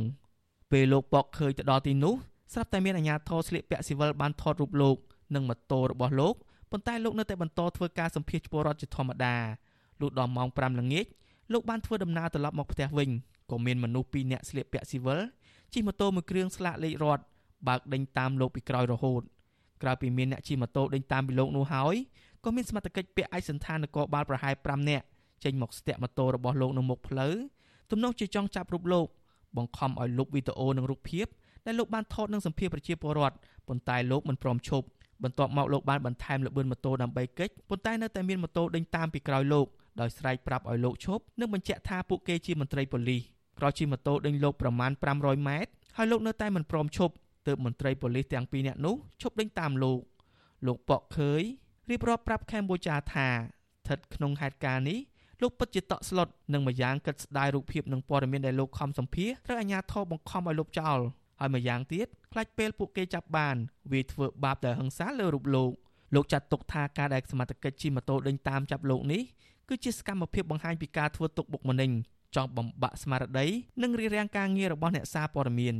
ពេលលោកប៉កឃើញទៅដល់ទីនោះស្រាប់តែមានអាជ្ញាធរស្លៀកពាក់ស៊ីវិលបានថតរូបលោកនិងម៉ូតូរបស់លោកប៉ុន្តែលោកនៅតែបន្តធ្វើការសម្ភាសពលរដ្ឋជាធម្មតាលុះដល់ម៉ោង5ល្ងាចលោកបានធ្វើដំណើរត្រឡប់មកផ្ទះវិញក៏មានមនុស្ស2នាក់ស្លៀកពាក់ស៊ីវិលជិះម៉ូតូមួយគ្រឿងស្លាកលេខរត់បើកដេញតាមលោកពីក្រោយរហូត ក្រៅពីមានអ្នកជិះម៉ូតូដេញតាមពីលោកនោះហើយក៏មានសមត្ថកិច្ចពាក់ឯកសណ្ឋាននគរបាលប្រហែល5នាក់ចេញមកស្ទាក់ម៉ូតូរបស់លោកនៅមុខផ្លូវទំនងជាចង់ចាប់រូបលោកបង្ខំឲ្យលុបវីដេអូនិងរូបភាពដែលលោកបានថតនឹងសម្ភារប្រជាពលរដ្ឋប៉ុន្តែលោកមិនព្រមឈប់បន្ទាប់មកលោកបានបន្ថែមល្បឿនម៉ូតូដើម្បីគេចប៉ុន្តែនៅតែមានម៉ូតូដេញតាមពីក្រោយលោកដោយស្រែកប្រាប់ឲ្យលោកឈប់និងបញ្ជាក់ថាពួកគេជាមន្ត្រីប៉ូលីសក្រោយជិះម៉ូតូដេញលោកប្រមាណ500ម៉ែត្រហើយលោកនៅតែមិនព្រមឈប់ ទើបមន្ត្រីប៉ូលីសទាំងពីរនាក់នោះឈប់ដេញតាមលោក លោកប៉កឃើយរៀបរាប់ប្រាប់កម្ពុជាថាស្ថិតក្នុងហេតុការណ៍នេះលោកពិតជាតក់ស្លុតនិងម្យ៉ាងគិតស្ដាយរូបភាពនិងព័ត៌មានដែលលោកខំសម្ភារត្រូវអាជ្ញាធរបង្ខំឲ្យលុបចោលហើយម្យ៉ាងទៀតខ្លាចពេលពួកគេចាប់បានវាធ្វើបាបដល់ហិង្សាលើរូបលោកលោកចាត់ទុកថាការដែលសមត្ថកិច្ចជិះម៉ូតូដេញតាមចាប់លោកនេះគឺជាសកម្មភាពបង្ហាញពីការធ្វើទុកបុកម្នេញចង់បំបាក់ស្មារតីនិងរារាំងការងាររបស់អ្នកសារព័ត៌មាន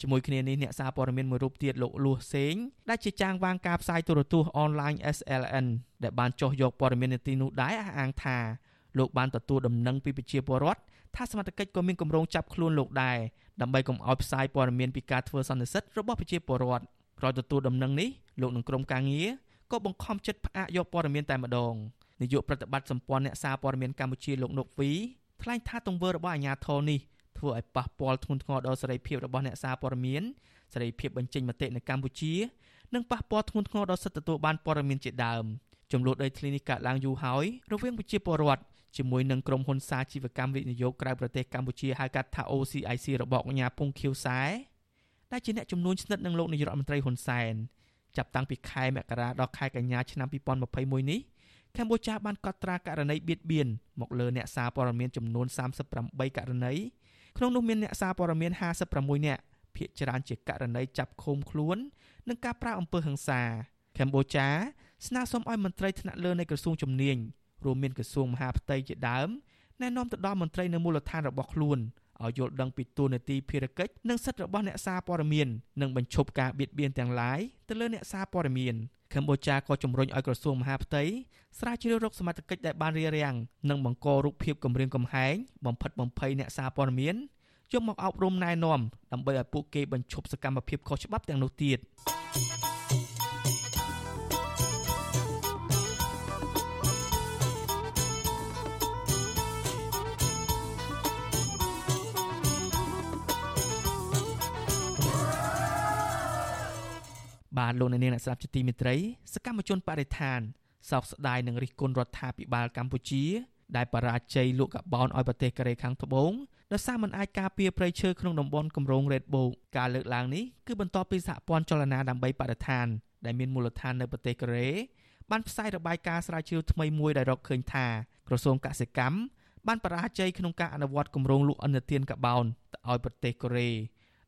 ជាមួយគ្នានេះអ្នកសារព័ត៌មានមួយរូបទៀតលោកលួសសេងដែលជាចាងវាងការផ្សាយទូរទស្សន៍អនឡាញ SLN ដែលបានចោះយកព័ត៌មាននៅទីនោះដែរអះអាងថាលោកបានទទួលដំណឹងពីប្រជាពលរដ្ឋថាសមត្ថកិច្ចក៏មានគម្រោងចាប់ខ្លួនលោកដែរដើម្បីកុំឲ្យផ្សាយព័ត៌មានពីការធ្វើសន្និសីទរបស់ប្រជាពលរដ្ឋក្រោយទទួលដំណឹងនេះលោកនឹងក្រុមការងារក៏បង្ខំចិត្តផ្អាកយកព័ត៌មានតែម្ដងនាយកប្រតិបត្តិសម្ព័ន្ធអ្នកសារព័ត៌មានកម្ពុជាលោកនុកវីថ្លែងថាទង្វើរបស់អាជ្ញាធរនេះ ធ្វើឲ្យប៉ះពាល់ធ្ងន់ធ្ងរដល់សេរីភាពរបស់អ្នកសារព័ត៌មានសេរីភាពបញ្ចេញមតិនៅកម្ពុជានិងប៉ះពាល់ធ្ងន់ធ្ងរដល់សិទ្ធិទទួលបានព័ត៌មានជាដើមចំនួនដីធ្លីនេះកើតឡើងយូរហើយរវាងប្រជាពលរដ្ឋជាមួយនឹងក្រុមហ៊ុនសាជីវកម្មវិនិយោគក្រៅប្រទេសកម្ពុជាហៅកាត់ថា OCIC របស់កញ្ញាពងខៀវសែដែលជាអ្នកជំនួញស្និទ្ធនឹងលោកនាយករដ្ឋមន្ត្រីហ៊ុនសែនចាប់តាំងពីខែមករាដល់ខែកញ្ញាឆ្នាំ2021នេះកម្ពុជាបានកត់ត្រាករណីបៀតបៀនមកលើអ្នកសារព័ត៌មានចំនួន38ករណី ក្នុងនោះមានអ្នកសារព័ត៌មាន56នាក់ភាគច្រើនជាករណីចាប់ឃុំខ្លួននិងការប្រើអំពើហិង្សាកម្ពុជាស្នើសុំឲ្យមន្ត្រីថ្នាក់លើនៃក្រសួងជំនាញរួមមានក្រសួងមហាផ្ទៃជាដើមណែនាំទៅដល់មន្ត្រីនៅមូលដ្ឋានរបស់ខ្លួនឲ្យយល់ដឹងពីទួលនីតិភារកិច្ចនិងសិទ្ធិរបស់អ្នកសារព័ត៌មាននិងបញ្ឈប់ការបៀតបៀនទាំងឡាយទៅលើអ្នកសារព័ត៌មាន កម្ពុជាក៏ជំរុញឲ្យក្រសួងមហាផ្ទៃស្រាវជ្រាវរកសមត្ថកិច្ចដែលបានរារាំងនិងបង្ករូបភាពគម្រាមកំហែងបំផិតបំភ័យអ្នកសារព័ត៌មានយកមកអប់រំណែនាំដើម្បីឲ្យពួកគេបញ្ឈប់សកម្មភាពខុសច្បាប់ទាំងនោះទៀត បាទលោកអ្នកនាងអ្នកស្ដាប់ជាទីមេត្រីសកម្មជនបរិស្ថានសោកស្ដាយនឹងរិះគន់រដ្ឋាភិបាលកម្ពុជា ដែលបរាជ័យលក់កាបូនឲ្យប្រទេសកូរ៉េខាងត្បូងដោយសារមិនអាចការពារព្រៃឈើក្នុងតំបន់គម្រោង Red Book ការលើកឡើងនេះគឺបន្ទាប់ពីសហព័ន្ធចលនាដើម្បីបរិស្ថានដែលមានមូលដ្ឋាននៅប្រទេសកូរ៉េបានផ្សាយរបាយការណ៍ស្រាវជ្រាវថ្មីមួយដែលរកឃើញថាក្រសួងកសិកម្មបានបរាជ័យក្នុងការអនុវត្តគម្រោងលក់ឥណទានកាបូនទៅឲ្យប្រទេសកូរ៉េ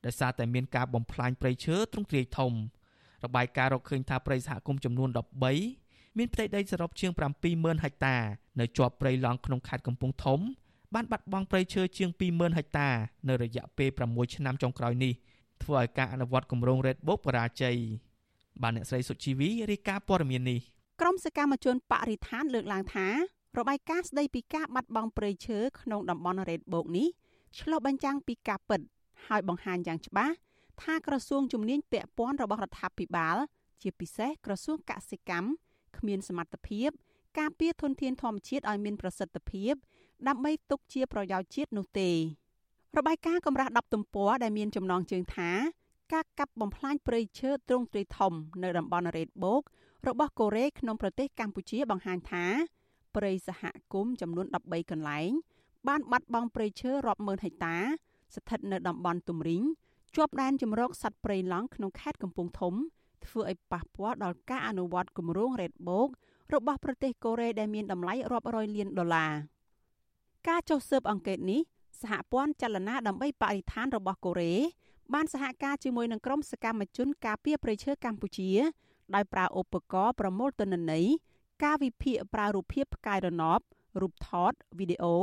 ដោយសារតែមានការបំផ្លាញព្រៃឈើទ្រង់ទ្រាយធំ។ របាយការណ៍រកឃើញថាព្រៃសហគមន៍ចំនួន13មានផ្ទៃដីសរុបជាង70000ហិកតានៅជាប់ព្រៃឡង់ក្នុងខេត្តកំពង់ធំបានបាត់បង់ព្រៃឈើជាង20000ហិកតានៅរយៈពេល6ឆ្នាំចុងក្រោយនេះធ្វើឲ្យការអនុវត្តគម្រោង Red Book បរាជ័យបានអ្នកស្រីសុជីវីរាយការណ៍ព័ត៌មាននេះក្រមសកម្មជនបរិស្ថានលើកឡើងថារបាយការណ៍ស្ដីពីការបាត់បង់ព្រៃឈើក្នុងតំបន់ Red Book នេះឆ្លុះបញ្ចាំងពីការពិត ហើយបង្ហាញយ៉ាងច្បាស់ ថាក្រសួងជំនាញពាក់ព័ន្ធរបស់រដ្ឋាភិបាល ជាពិសេសក្រសួងកសិកម្មគ្មានសមត្ថភាពការពារធនធានធម្មជាតិឲ្យមានប្រសិទ្ធភាពដើម្បីទុកជាប្រយោជន៍ជាតិនោះទេរបាយការណ៍កម្រាស់10ទំព័រដែលមានចំណងជើងថាការកាប់បំផ្លាញព្រៃឈើទ្រង់ទ្រាយធំនៅតំបន់រ៉េតបូករបស់កូរ៉េក្នុងប្រទេសកម្ពុជាបង្ហាញថាព្រៃសហគមន៍ចំនួន13កន្លែងបានបាត់បង់ព្រៃឈើរាប់ម៉ឺនហិកតា ស្ថិតនៅតំបន់ទំរិញ ជាប់ដែនជំរកសត្វព្រៃឡង់ក្នុងខេត្តកំពង់ធំ ធ្វើឲ្យប៉ះពាល់ដល់ការអនុវត្តគម្រោង Red Book របស់ប្រទេសកូរ៉េដែលមានតម្លៃរាប់រយលានដុល្លារការចុះស៊ើបអង្កេតនេះសហព័ន្ធចលនាដើម្បីបរិស្ថានរបស់កូរ៉េបានសហការជាមួយនឹងក្រុមសកម្មជនការពារព្រៃឈើកម្ពុជាដោយប្រើឧបករណ៍ប្រមូលទិន្នន័យការវិភាគប្រើរូបភាពផ្កាយរណបរូបថតវីដេអូ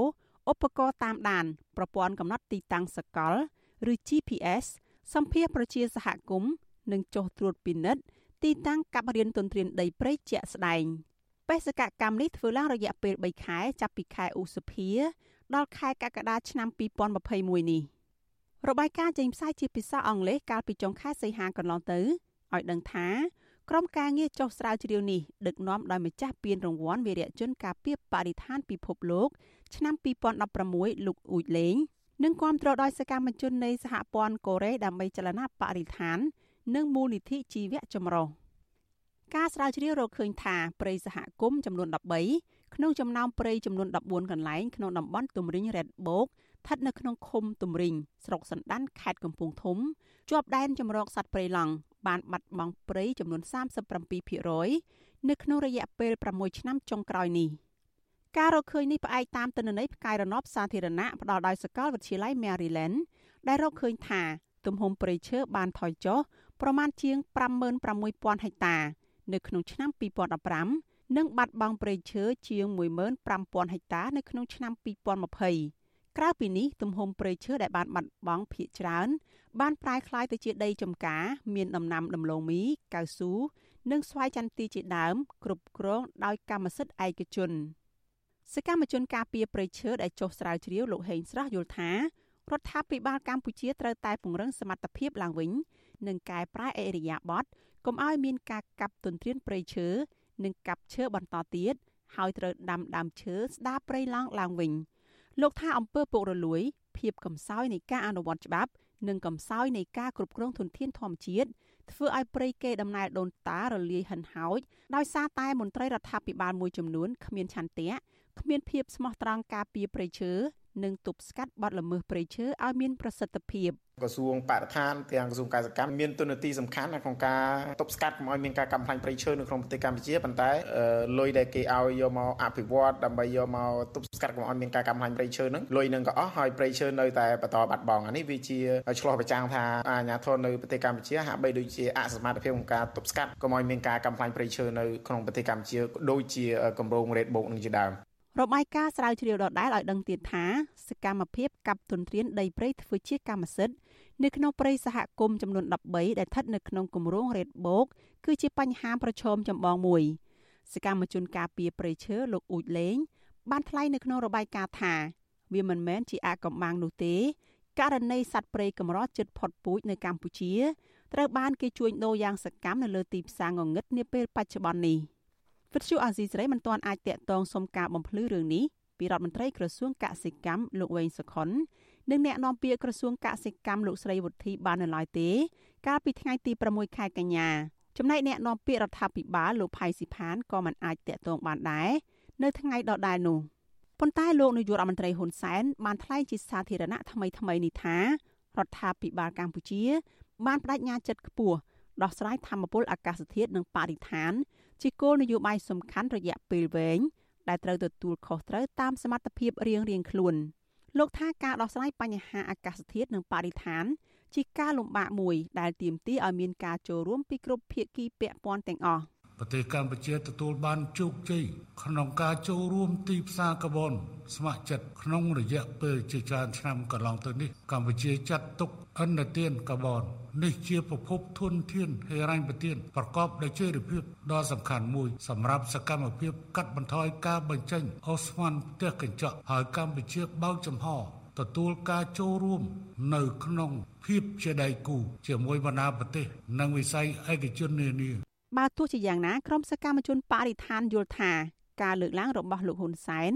ឧបករណ៍តាមដានប្រព័ន្ធកំណត់ទីតាំងសកល ឬ GPS សម្ភារប្រជាសហគមន៍និងចុះត្រួតពិនិត្យទីតាំងកັບរៀនទន្ទ្រានដីព្រៃជាក់ស្ដែងបេសកកម្មនេះធ្វើឡើងរយៈពេល3ខែចាប់ពីខែឧសភាដល់ខែកក្កដាឆ្នាំ2021នេះរបាយការណ៍ចេញផ្សាយជាភាសាអង់គ្លេសកាលពីចុងខែសីហាកន្លងទៅឲ្យដឹងថាក្រុមការងារចុះស្រាវជ្រាវនេះដឹកនាំដោយម្ចាស់ពានរង្វាន់វីរៈជនការពារបរិស្ថានពិភពលោក ឆ្នាំ2016លោកអ៊ូចលេង និងគាំទ្រដោយសកម្មជននៃសហព័ន្ធកូរ៉េដើម្បីចលនាបរិស្ថាន និងមូលនិធិជីវៈចម្រុះការស្រាវជ្រាវរកឃើញថាព្រៃសហគមន៍ចំនួន13ក្នុងចំណោមព្រៃចំនួន14កន្លែងក្នុងតំបន់ទំរិញរ៉េតបូកស្ថិតនៅក្នុងឃុំទំរិញស្រុកសណ្ដានខេត្តកំពង់ធំជាប់ដែនចម្រោកសត្វព្រៃឡង់បានបាត់បង់ព្រៃចំនួន37%នៅក្នុងរយៈពេល6ឆ្នាំចុងក្រោយនេះ ការរកឃើញនេះផ្អែកតាមទិន្នន័យផ្កាយរណបសាធារណៈផ្ដល់ដោយសាកលវិទ្យាល័យ Maryland ដែលរកឃើញថា ទំហំព្រៃឈើបានថយចុះប្រមាណជាង56,000ហិកតា នៅក្នុងឆ្នាំ2015និងបាត់បង់ព្រៃឈើជាង15,000ហិកតា នៅក្នុងឆ្នាំ2020ក្រៅពីនេះទំហំព្រៃឈើដែលបានបាត់បង់ភាគច្រើន បានប្រែក្លាយទៅជាដីចម្ការ មានដំណាំដំឡូងមីកៅស៊ូនិងស្វាយចន្ទីជាដើមគ្រប់គ្រងដោយកម្មសិទ្ធិឯកជន សកម្មជនការពារព្រៃឈើដែលចុះស្រាវជ្រាវលោកហេងស្រស់យល់ថារដ្ឋាភិបាលកម្ពុជាត្រូវតែពង្រឹងសមត្ថភាពឡើងវិញនិងកែប្រែអេរិយាប័ត្រកុំឲ្យមានការកាប់ទន្ទ្រានព្រៃឈើនិងកាប់ឈើបន្តទៀតហើយត្រូវដាំដើមឈើស្ដារព្រៃឡង់ឡើងវិញលោកថាអំពើពុករលួយ ភាពកំសោយនៃការអនុវត្តច្បាប់ និងកំសោយនៃការគ្រប់គ្រងធនធានធម្មជាតិធ្វើឲ្យព្រៃកេរដំណែលដូនតារលាយហិនហោចដោយសារតែមន្ត្រីរដ្ឋាភិបាលមួយចំនួនគ្មានឆន្ទៈ គ្មានភាពស្មោះត្រង់ការពារព្រៃឈើនិងទប់ស្កាត់បទល្មើសព្រៃឈើឲ្យមានប្រសិទ្ធភាពក្រសួងបរិស្ថានទាំងក្រសួងកសិកម្មមានទូនាទីសំខាន់ក្នុងការទប់ស្កាត់កុំឲ្យមានការកំផ្លាញព្រៃឈើនៅក្នុងប្រទេសកម្ពុជាប៉ុន្តែលុយដែលគេឲ្យយកមកអភិវឌ្ឍដើម្បីយកមកទប់ស្កាត់កុំឲ្យមានការកំផ្លាញព្រៃឈើហ្នឹងលុយនឹងក៏អស់ហើយព្រៃឈើនៅតែបន្តបាត់បង់អានេះវាជាឆ្លោះប្រចាំងថាអាញាធននៅប្រទេសកម្ពុជាហាក់បីដូចជាអសមត្ថភាពក្នុងការទប់ស្កាត់កុំឲ្យមានការកំផ្លាញព្រៃឈើនៅក្នុងប្រទេសកម្ពុជាដូចជាគម្រោង Red Book នឹងជាដើម របាយការណ៍ស្រាវជ្រាវដដែលឲ្យដឹងទៀតថាសកម្មភាពកាប់ទន្ទ្រានដីព្រៃធ្វើជាកម្មសិទ្ធិនៅក្នុងព្រៃសហគមន៍ចំនួន13ដែលស្ថិតនៅក្នុងគម្រោងរ៉េតបូកគឺជាបញ្ហាប្រឈមចម្បងមួយសកម្មជនការពារព្រៃឈើលោកអ៊ូចលេង បានថ្លែងនៅក្នុងរបាយការណ៍ថាវាមិនមែនជាអាកំបាំងនោះទេករណីសត្វព្រៃកម្រជិតផុតពូជនៅកម្ពុជាត្រូវបានគេជួញដូរយ៉ាងសកម្មនៅលើទីផ្សារងងឹតនាពេលបច្ចុប្បន្ននេះ វិទ្យុអាស៊ីសេរីមិនទាន់អាចតាក់ទងសុំការបំភ្លឺរឿងនេះពីរដ្ឋមន្ត្រីក្រសួងកសិកម្មលោកវែងសុខុននិងអ្នកនាំពាក្យក្រសួងកសិកម្មលោកស្រីវុធីបាននៅឡើយទេ កាលពីថ្ងៃទី6ខែកញ្ញាចំណែកអ្នកនាំពាក្យរដ្ឋាភិបាលលោកផៃស៊ីផានក៏មិនអាចតាក់ទងបានដែរនៅថ្ងៃដដែលនោះប៉ុន្តែលោកនាយករដ្ឋមន្ត្រីហ៊ុនសែនបានថ្លែងជាសាធារណៈថ្មីថ្មីនេះថារដ្ឋាភិបាលកម្ពុជា បានបដិញ្ញាចិត្តខ្ពស់ដោះស្រាយធម្មពលអាកាសធាតុនិងបរិស្ថាន ជាគោលនយោបាយសំខាន់រយៈពេលវែងដែលត្រូវទទួលខុសត្រូវតាមសមត្ថភាពរៀងៗខ្លួនលោកថាការដោះស្រាយបញ្ហាអាកាសធាតុនិងបរិស្ថាន ជាការលំបាកមួយដែលទាមទារឲ្យមានការចូលរួមពីគ្រប់ភាគីពាក់ព័ន្ធទាំងអស់ ប្រទេសកម្ពុជាទទួលបានជោគជ័យក្នុងការចូលរួមទីផ្សារកាបូនស្ម័គ្រចិត្តក្នុងរយៈពេលជាច្រើនឆ្នាំកន្លងទៅនេះកម្ពុជាចាត់ទុកអន្តទានកាបូននេះជាប្រភពធនធានហិរញ្ញប្បទានប្រកបដោយចីរភាពដ៏សំខាន់មួយសម្រាប់សកម្មភាពកាត់បន្ថយការបញ្ចេញអូស្មန်ផ្ទះកញ្ចក់ហើយកម្ពុជាបើកចំហទទួលការចូលរួមនៅក្នុងភាពជាដៃគូជាមួយបណ្ដាប្រទេស និងវិស័យឯកជននានា បើទោះជាយ៉ាងណាក្រុមសកម្មជនបរិស្ថានយល់ថាការលើកឡើងរបស់លោកហ៊ុនសែន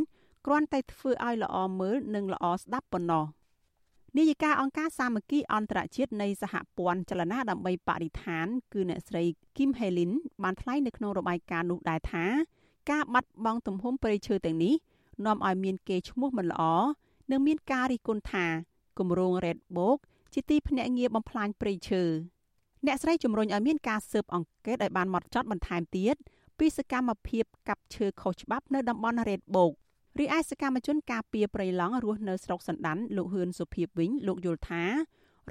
គ្រាន់តែធ្វើឲ្យល្អមើលនិងល្អស្ដាប់ប៉ុណ្ណោះនាយិកាអង្គការសាមគ្គីអន្តរជាតិនៃសហព័ន្ធចលនាដើម្បីបរិស្ថាន គឺអ្នកស្រី Kim Helin បានថ្លែងនៅក្នុងរបាយការណ៍នោះដែរថាការបាត់បង់ទំហំព្រៃឈើទាំងនេះនាំឲ្យមានកេរ្តិ៍ឈ្មោះមិនល្អនិងមានការរិះគន់ថាគម្រោង Red Book ជាទីភ្នាក់ងារបំផ្លាញព្រៃឈើ អ្នកស្រីជំរុញឲ្យមានការស៊ើបអង្កេតឲ្យបានម៉ត់ចត់បន្ថែមទៀតពីសកម្មភាពកាប់ឈើខុសច្បាប់នៅតំបន់ Red Book រីឯសកម្មជនការពារព្រៃឡង់រស់នៅស្រុកសណ្ដានលោកហ៊ឿនសុភីបវិញលោកយល់ថា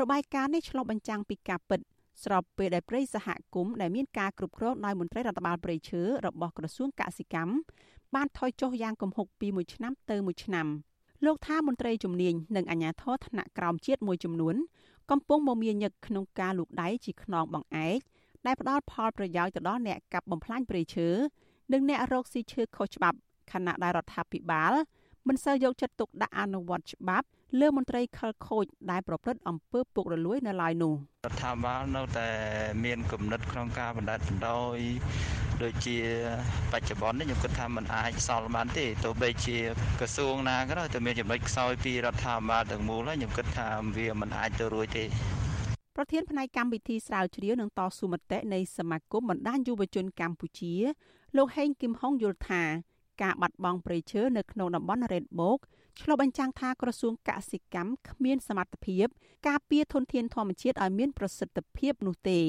របាយការណ៍នេះឆ្លុះបញ្ចាំងពីការពិតស្របពេលដែលព្រៃសហគមន៍ដែលមានការគ្រប់គ្រងដោយមន្ត្រីរដ្ឋបាលព្រៃឈើរបស់ក្រសួងកសិកម្មបានថយចុះយ៉ាងគំហុកពីមួយឆ្នាំទៅមួយឆ្នាំលោកថាមន្ត្រីជំនាញនិងអាជ្ញាធរថ្នាក់ក្រោមជាតិមួយចំនួន កំពុងមមាញឹកក្នុងការលូកដៃជាខ្នងបង្អែកដែលផ្ដល់ផលប្រយោជន៍ទៅដល់អ្នកកាប់បំផ្លាញព្រៃឈើនិងអ្នករកស៊ីឈើខុសច្បាប់ខណៈដែលរដ្ឋាភិបាលមិនសូវយកចិត្តទុកដាក់អនុវត្តច្បាប់លើមន្ត្រីខលខូចដែលប្រព្រឹត្តអំពើពុករលួយនៅឡើយនោះរដ្ឋាភិបាលនៅតែមានគំនិតក្នុងការបណ្ដេតបណ្ដោយ ដូចជាបច្ចុប្បន្ននេះខ្ញុំគិតថាมันអាចសល់បានទេទោះបីជាក្រសួងណាក៏ដោយតែមានចំណុចខ្សោយពីរដ្ឋាភិបាលទាំងមូលហើយខ្ញុំគិតថាវាមិនអាចទៅរួចទេប្រធានផ្នែកកម្មវិធីស្រាវជ្រាវនឹងតស៊ូមតិនៃសមាគមបណ្ដាញយុវជនកម្ពុជាលោកហេងគឹមហុងយល់ថាការបាត់បង់ព្រៃឈើនៅក្នុងតំបន់ Red Book ឆ្លុះបញ្ចាំងថាក្រសួងកសិកម្មគ្មានសមត្ថភាព ការពារធនធានធម្មជាតិឲ្យមានប្រសិទ្ធភាពនោះទេ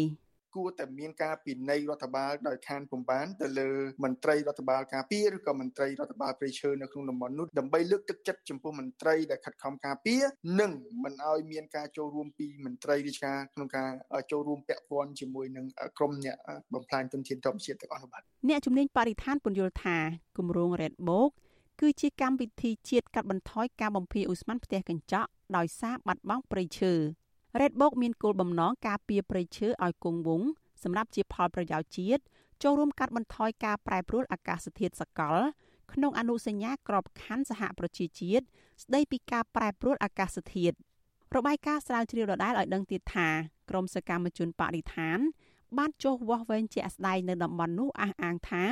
គួរតែមានការពិន័យរដ្ឋបាលដោយខានពំបានទៅលើមន្ត្រីរដ្ឋបាលការពារឬក៏មន្ត្រីរដ្ឋបាលព្រៃឈើនៅក្នុងតំបន់នោះដើម្បីលើកទឹកចិត្តចំពោះមន្ត្រីដែលខិតខំការពារនិងមិនឲ្យមានការចូលរួមពីមន្ត្រីរាជការក្នុងការចូលរួមពាក់ព័ន្ធជាមួយនឹងក្រុមអ្នកបំផ្លាញទុនធានធម្មជាតិទាំងអស់នោះបាទអ្នកជំនាញបរិស្ថានពន្យល់ថាគម្រោង Red Book គឺជាកម្មវិធីជាតិកាត់បន្ថយការបំភាយឧស្ម័នផ្ទះកញ្ចក់ដោយសារបាត់បង់ព្រៃឈើ Red Book មានគោលបំណងការពារព្រៃឈើឲ្យគង់វង្សសម្រាប់ជាផលប្រយោជន៍ជាតិចូលរួមកាត់បន្ថយការប្រែប្រួលអាកាសធាតុសកល ក្នុងអនុសញ្ញាក្របខ័ណ្ឌសហប្រជាជាតិស្ដីពីការប្រែប្រួលអាកាសធាតុរបាយការណ៍ស្រាវជ្រាវដដែលឲ្យដឹងទៀតថាក្រមសកម្មជនបរិស្ថាន បានចុះវាស់វែងជាក់ស្ដែងនៅតំបន់នោះអះអាងថា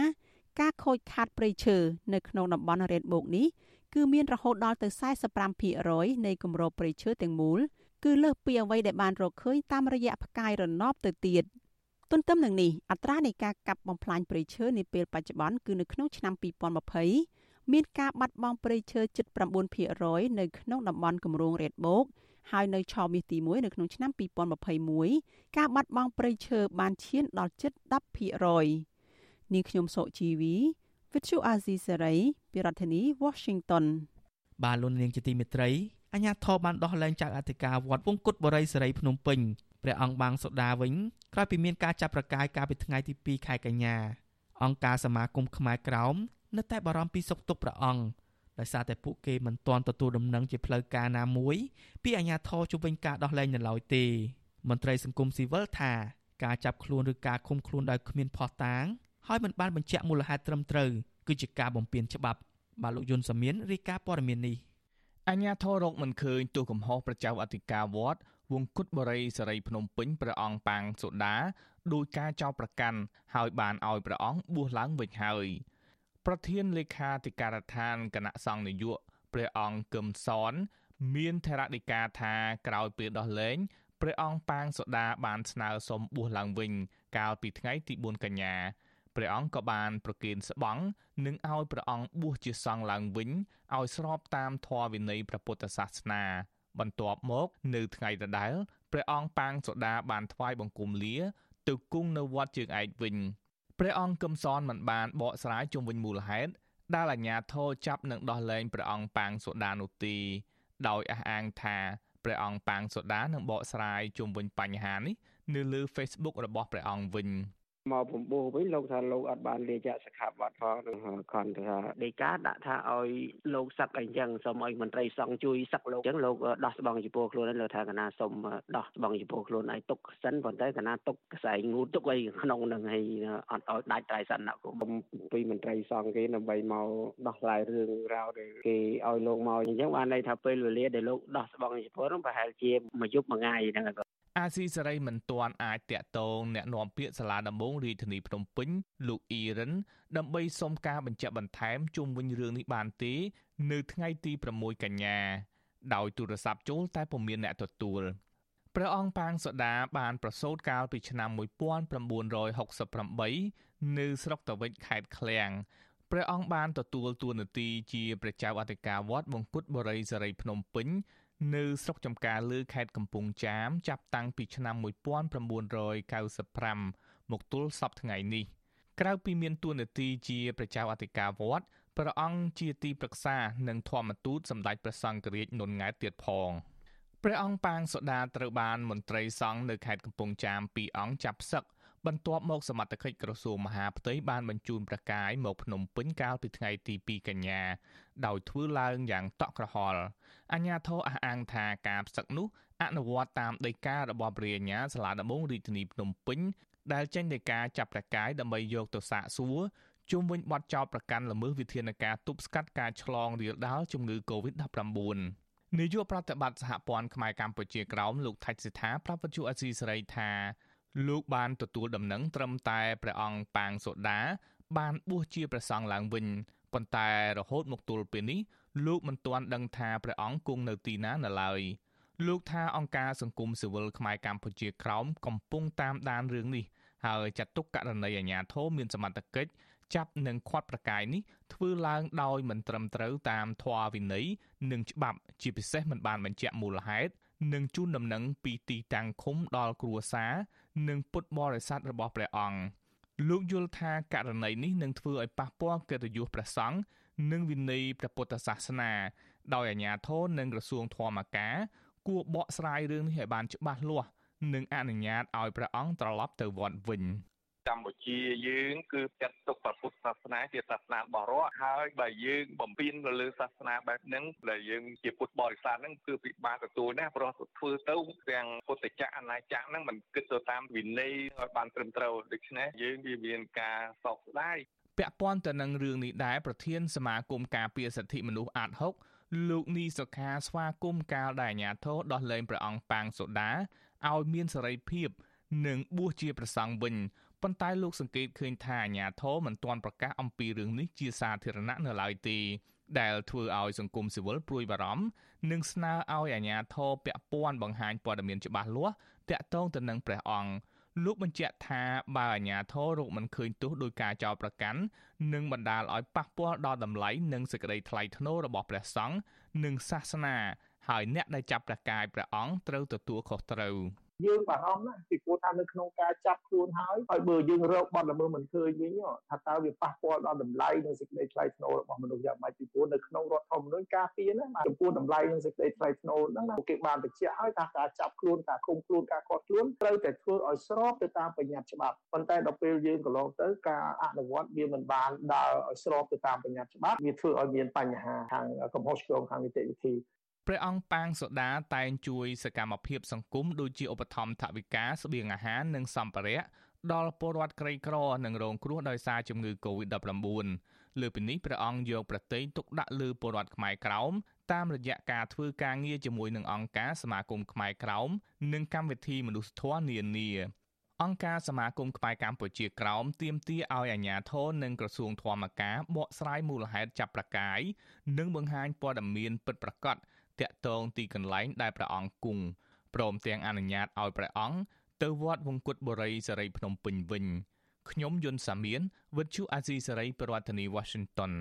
ការខូចខាតព្រៃឈើនៅក្នុងតំបន់រ៉េតបូកនេះគឺមានរហូតដល់ទៅ45%នៃគម្របព្រៃឈើទាំងមូល គឺលើសពីអ្វីដែលបានរកឃើញតាមរយៈផ្កាយរណបទៅទៀត។ទន្ទឹមនឹងនេះអត្រានៃការកាប់បំផ្លាញព្រៃឈើនាពេលបច្ចុប្បន្នគឺនៅក្នុងឆ្នាំ2020មានការបាត់បង់ព្រៃឈើជិត9%នៅក្នុងតំបន់គម្រោងរ៉េតបូកហើយនៅឆមាសទី1នៅក្នុងឆ្នាំ2021ការបាត់បង់ព្រៃឈើបានឈានដល់ជិត10%នាងខ្ញុំសុជីវី Vithu Azizi Saray ពីរដ្ឋធានី Washington បាទលោកនាងជាទីមេត្រី អាញាធរបានដោះលែងចៅអធិការវត្តវង្គតបរិយសេរីភ្នំពេញព្រះអង្គបាងសូដាវិញក្រោយពីមានការចាប់ប្រកាយកាលពីថ្ងៃទី2ខែកញ្ញាអង្គការសមាគមខ្មែរក្រោមនៅតែបារម្ភពីសុខទុក្ខព្រះអង្គដោយសារតែពួកគេមិនទាន់ទទួលដំណឹងជាផ្លូវការណាមួយពីអាជ្ញាធរជំវិញការដោះលែងនៅឡើយទេមន្ត្រីសង្គមស៊ីវិលថាការចាប់ខ្លួនឬការឃុំខ្លួនដោយគ្មានភស្តុតាងហើយមិនបានបញ្ជាក់មូលហេតុត្រឹមត្រូវគឺជាការបំពានច្បាប់បាទលោកយុនសាមៀនរាយការណ៍ព័ត៌មាននេះ អញ្ញាធររកមិនឃើញទោះកំហុសប្រជាអធិការវត្តវង្គតបរិយសេរីភ្នំពេញព្រះអង្គប៉ាងសូដាដោយការចោទប្រកាន់ហើយបានឲ្យព្រះអង្គបួសឡើងវិញហើយ ប្រធានលេខាធិការដ្ឋានគណៈសង្ឃនយោបាយព្រះអង្គកឹមសន មានថេរដីកាថាក្រោយពេលដោះលែងព្រះអង្គប៉ាងសូដាបានស្នើសុំបួសឡើងវិញ កាលពីថ្ងៃទី4កញ្ញា ព្រះអង្គក៏បានប្រគេនស្បង់និងឲ្យព្រះអង្គបួសជាសង្ឃឡើងវិញឲ្យស្របតាមធម៌វិន័យព្រះពុទ្ធសាសនា បន្ទាប់មកនៅថ្ងៃដដែលព្រះអង្គប៉ាងសូដាបានថ្វាយបង្គំលាទៅគង់នៅវត្តជើងឯកវិញព្រះអង្គកឹមសនមិនបានបកស្រាយជុំវិញមូលហេតុដែលអាជ្ញាធរចាប់និងដោះលែងព្រះអង្គប៉ាងសូដានោះទេដោយអះអាងថាព្រះអង្គប៉ាងសូដានឹងបកស្រាយជុំវិញបញ្ហានេះនៅលើ Facebook របស់ព្រះអង្គវិញ មកពំបោះវិញលោកថាលោកអត់បានលាចាក់សិក្ខាបទផងនឹងខនថាដីកាដាក់ថាឲ្យលោកសឹកអីចឹងសូមឲ្យមន្ត្រីសង្ឃជួយសឹកលោកចឹងលោកដោះស្បង់ចំពោះខ្លួនហើយលោកថាកណាសូមដោះស្បង់ចំពោះខ្លួនឲ្យទុកសិនប៉ុន្តែកណាទុកខ្សែងូតទុកអីក្នុងនឹងហើយអត់ឲ្យដាច់ត្រៃសិនណាគុំពីមន្ត្រីសង្ឃគេដើម្បីមកដោះស្រាយរឿងរ៉ាវដែលគេឲ្យលោកមកអញ្ចឹងបានន័យថាពេលវេលាដែលលោកដោះស្បង់ចំពោះនោះប្រហែលជាមួយយប់មួយថ្ងៃហ្នឹង អាស៊ីសេរីមិនទាន់អាចតាក់ទងអ្នកនាំពាក្យសាលាដំបងរាជធានីភ្នំពេញលោកអ៊ីរ៉ានដើម្បីសុំការបញ្ជាក់បន្ថែមជុំវិញរឿងនេះបានទេនៅថ្ងៃទី6កញ្ញាដោយទូរស័ព្ទចូលតែពុំមានអ្នកទទួលព្រះអង្គប៉ាងសូដាបានប្រសូតកាលពីឆ្នាំ1968នៅស្រុកតាវិចខេត្តឃ្លៀងព្រះអង្គបានទទួលតួនាទីជាព្រះចៅអធិការវត្តបង្គត់បរិយសេរីភ្នំពេញ នៅស្រុកចំការលើខេត្តកំពង់ចាមចាប់តាំងពីឆ្នាំ1995មកទល់សពថ្ងៃនេះក្រៅពីមានតួនាទីជាព្រះចៅអធិការវត្តព្រះអង្គជាទីប្រឹក្សានិងធម្មទូតសម្ដេចព្រះសង្ឃរាជនុនង៉ែតទៀតផងព្រះអង្គប៉ាងសូដាត្រូវបានមន្ត្រីសង្ឃនៅខេត្តកំពង់ចាមពីរអង្គចាប់សឹក បន្ទាប់មកសមត្ថកិច្ចក្រសួងមហាផ្ទៃបានបញ្ជូនព្រះកាយមកភ្នំពេញកាលពីថ្ងៃទី2កញ្ញាដោយធ្វើឡើងយ៉ាងតក់ក្រហល់អាជ្ញាធរអះអាងថាការផ្សឹកនោះអនុវត្តតាមដីការបស់ព្រះអាជ្ញាសាលាដំបងរាជធានីភ្នំពេញដែលចេញដោយការចាប់ព្រះកាយដើម្បីយកទៅសាកសួរជុំវិញបទចោទប្រកាន់ល្មើសវិធានការទប់ស្កាត់ការឆ្លងរាលដាលជំងឺ Covid-19 នាយកប្រតិបត្តិសហព័ន្ធខ្មែរកម្ពុជាក្រោមលោកថៃសិដ្ឋាប្រាប់វិទ្យុអេស៊ីសេរីថា លោកបានទទួលដំណឹងត្រឹមតែព្រះអង្គប៉ាងសូដា បានបួសជាព្រះសង្ឃឡើងវិញប៉ុន្តែរហូតមកទល់ពេលនេះលោកមិនទាន់ដឹងថាព្រះអង្គគង់នៅទីណានៅឡើយលោកថាអង្គការសង្គមស៊ីវិលខ្មែរកម្ពុជាក្រោមកំពុងតាមដានរឿងនេះហើយចាត់ទុកករណីអាញាធមមានសមត្ថកិច្ចចាប់និងខាត់ប្រកាយនេះធ្វើឡើងដោយមិនត្រឹមត្រូវតាមធម៌វិន័យនិងច្បាប់ជាពិសេសមិនបានបញ្ជាក់មូលហេតុនិងជូនដំណឹងពីទីតាំងឃុំដល់គ្រួសារ និងពុទ្ធបរិស័ទរបស់ព្រះអង្គលោកយល់ថាករណីនេះនឹងធ្វើឲ្យប៉ះពាល់កិត្តិយសព្រះសង្ឃនិងវិន័យព្រះពុទ្ធសាសនា ដោយអាជ្ញាធរនិងក្រសួងធម្មការគួរបកស្រាយរឿងនេះឲ្យបានច្បាស់លាស់និងអនុញ្ញាតឲ្យព្រះអង្គត្រឡប់ទៅវត្តវិញ។ កម្ពុជាយើងគឺចាត់ទុកពុទ្ធសាសនាជាសាសនាបរោះហើយបើយើងបំពេញទៅលើសាសនាបែបហ្នឹងដែលយើងជាពុទ្ធបរិស័ទហ្នឹងគឺពិបាកទទួលណាព្រោះធ្វើទៅទាំងពុទ្ធចក្រអនាចក្រហ្នឹងมันគិតទៅតាមវិន័យឲ្យបានត្រឹមត្រូវដូច្នេះយើងវាមានការសោកស្ដាយពាក់ព័ន្ធទៅនឹងរឿងនេះដែរប្រធានសមាគមការពារសិទ្ធិមនុស្សអាត6លោកនីសុខាស្វាគមន៍កាលដែលអាញាធរដោះលែងព្រះអង្គប៉ាងសូដាឲ្យមានសេរីភាព និងបួសជាប្រសង់វិញ ប៉ុន្តែលោកសង្កេតឃើញថាអាញាធរមិនទាន់ប្រកាសអំពីរឿងនេះជាសាធារណៈនៅឡើយទេដែលធ្វើឲ្យសង្គមស៊ីវិលព្រួយបារម្ភនិងស្នើឲ្យអាជ្ញាធរពាក់ព័ន្ធបង្ហាញព័ត៌មានច្បាស់លាស់តាក់ទងទៅនឹងព្រះអង្គលោកបញ្ជាក់ថាបើអាជ្ញាធររកមិនឃើញទោសដោយការចោទប្រកាន់នឹងបណ្ដាលឲ្យប៉ះពាល់ដល់តម្លៃនិងសេចក្តីថ្លៃថ្នូររបស់ព្រះសង្ឃនិងសាសនា ហើយអ្នកដែលចាប់ព្រះកាយព្រះអង្គត្រូវទទួលខុសត្រូវ។ យើងបារម្ភណាស់ពីព្រោះថានៅក្នុងការចាប់ខ្លួនហើយហើយបើយើងរកបទល្មើសមិនឃើញវិញថាតើវាប៉ះពាល់ដល់តម្លៃនិងសេចក្តីថ្លៃថ្នូររបស់មនុស្សយ៉ាងម៉េចពីព្រោះនៅក្នុងរដ្ឋធម្មនុញ្ញការពារណាចំពោះតម្លៃនិងសេចក្តីថ្លៃថ្នូរហ្នឹងណាគេបានបញ្ជាក់ឲ្យថាការចាប់ខ្លួនការឃុំខ្លួនការឃាត់ខ្លួនត្រូវតែធ្វើឲ្យស្របទៅតាមបញ្ញត្តិច្បាប់ប៉ុន្តែដល់ពេលយើងកន្លងទៅការអនុវត្តវាមិនបានដើរឲ្យស្របទៅតាមបញ្ញត្តិច្បាប់វាធ្វើឲ្យមានបញ្ហាខាងកំហុសឆ្គងខាងនីតិវិធី ព្រះអង្គប៉ាងសូដាតែងជួយសកម្មភាពសង្គមដូចជាឧបត្ថម្ភថវិកាស្បៀងអាហារនិងសម្ភារៈដល់ពលរដ្ឋក្រីក្រនិងរងគ្រោះដោយសារជំងឺ Covid-19 លើពីនេះព្រះអង្គយកប្រតិយទុកដាក់លើពលរដ្ឋខ្មែរក្រោមតាមរយៈការធ្វើការងារជាមួយនឹងអង្គការសមាគមខ្មែរក្រោមនិងកម្មវិធីមនុស្សធម៌នានាអង្គការសមាគមខ្មែរកម្ពុជាក្រោមទាមទារឲ្យអាជ្ញាធរនិងក្រសួងធម្មការបកស្រាយមូលហេតុចាប់ប្រកាយនិងបង្ហាញព័ត៌មានពិតប្រាកដ តាក់ទងទីកន្លែងដែលព្រះអង្គគង់ព្រមទាំងអនុញ្ញាតឲ្យព្រះអង្គទៅវត្តវង្គតបុរីសេរីភ្នំពេញវិញខ្ញុំយុនសាមៀនវិទ្យុអាស៊ីសេរីប្រធានាធិបតី Washington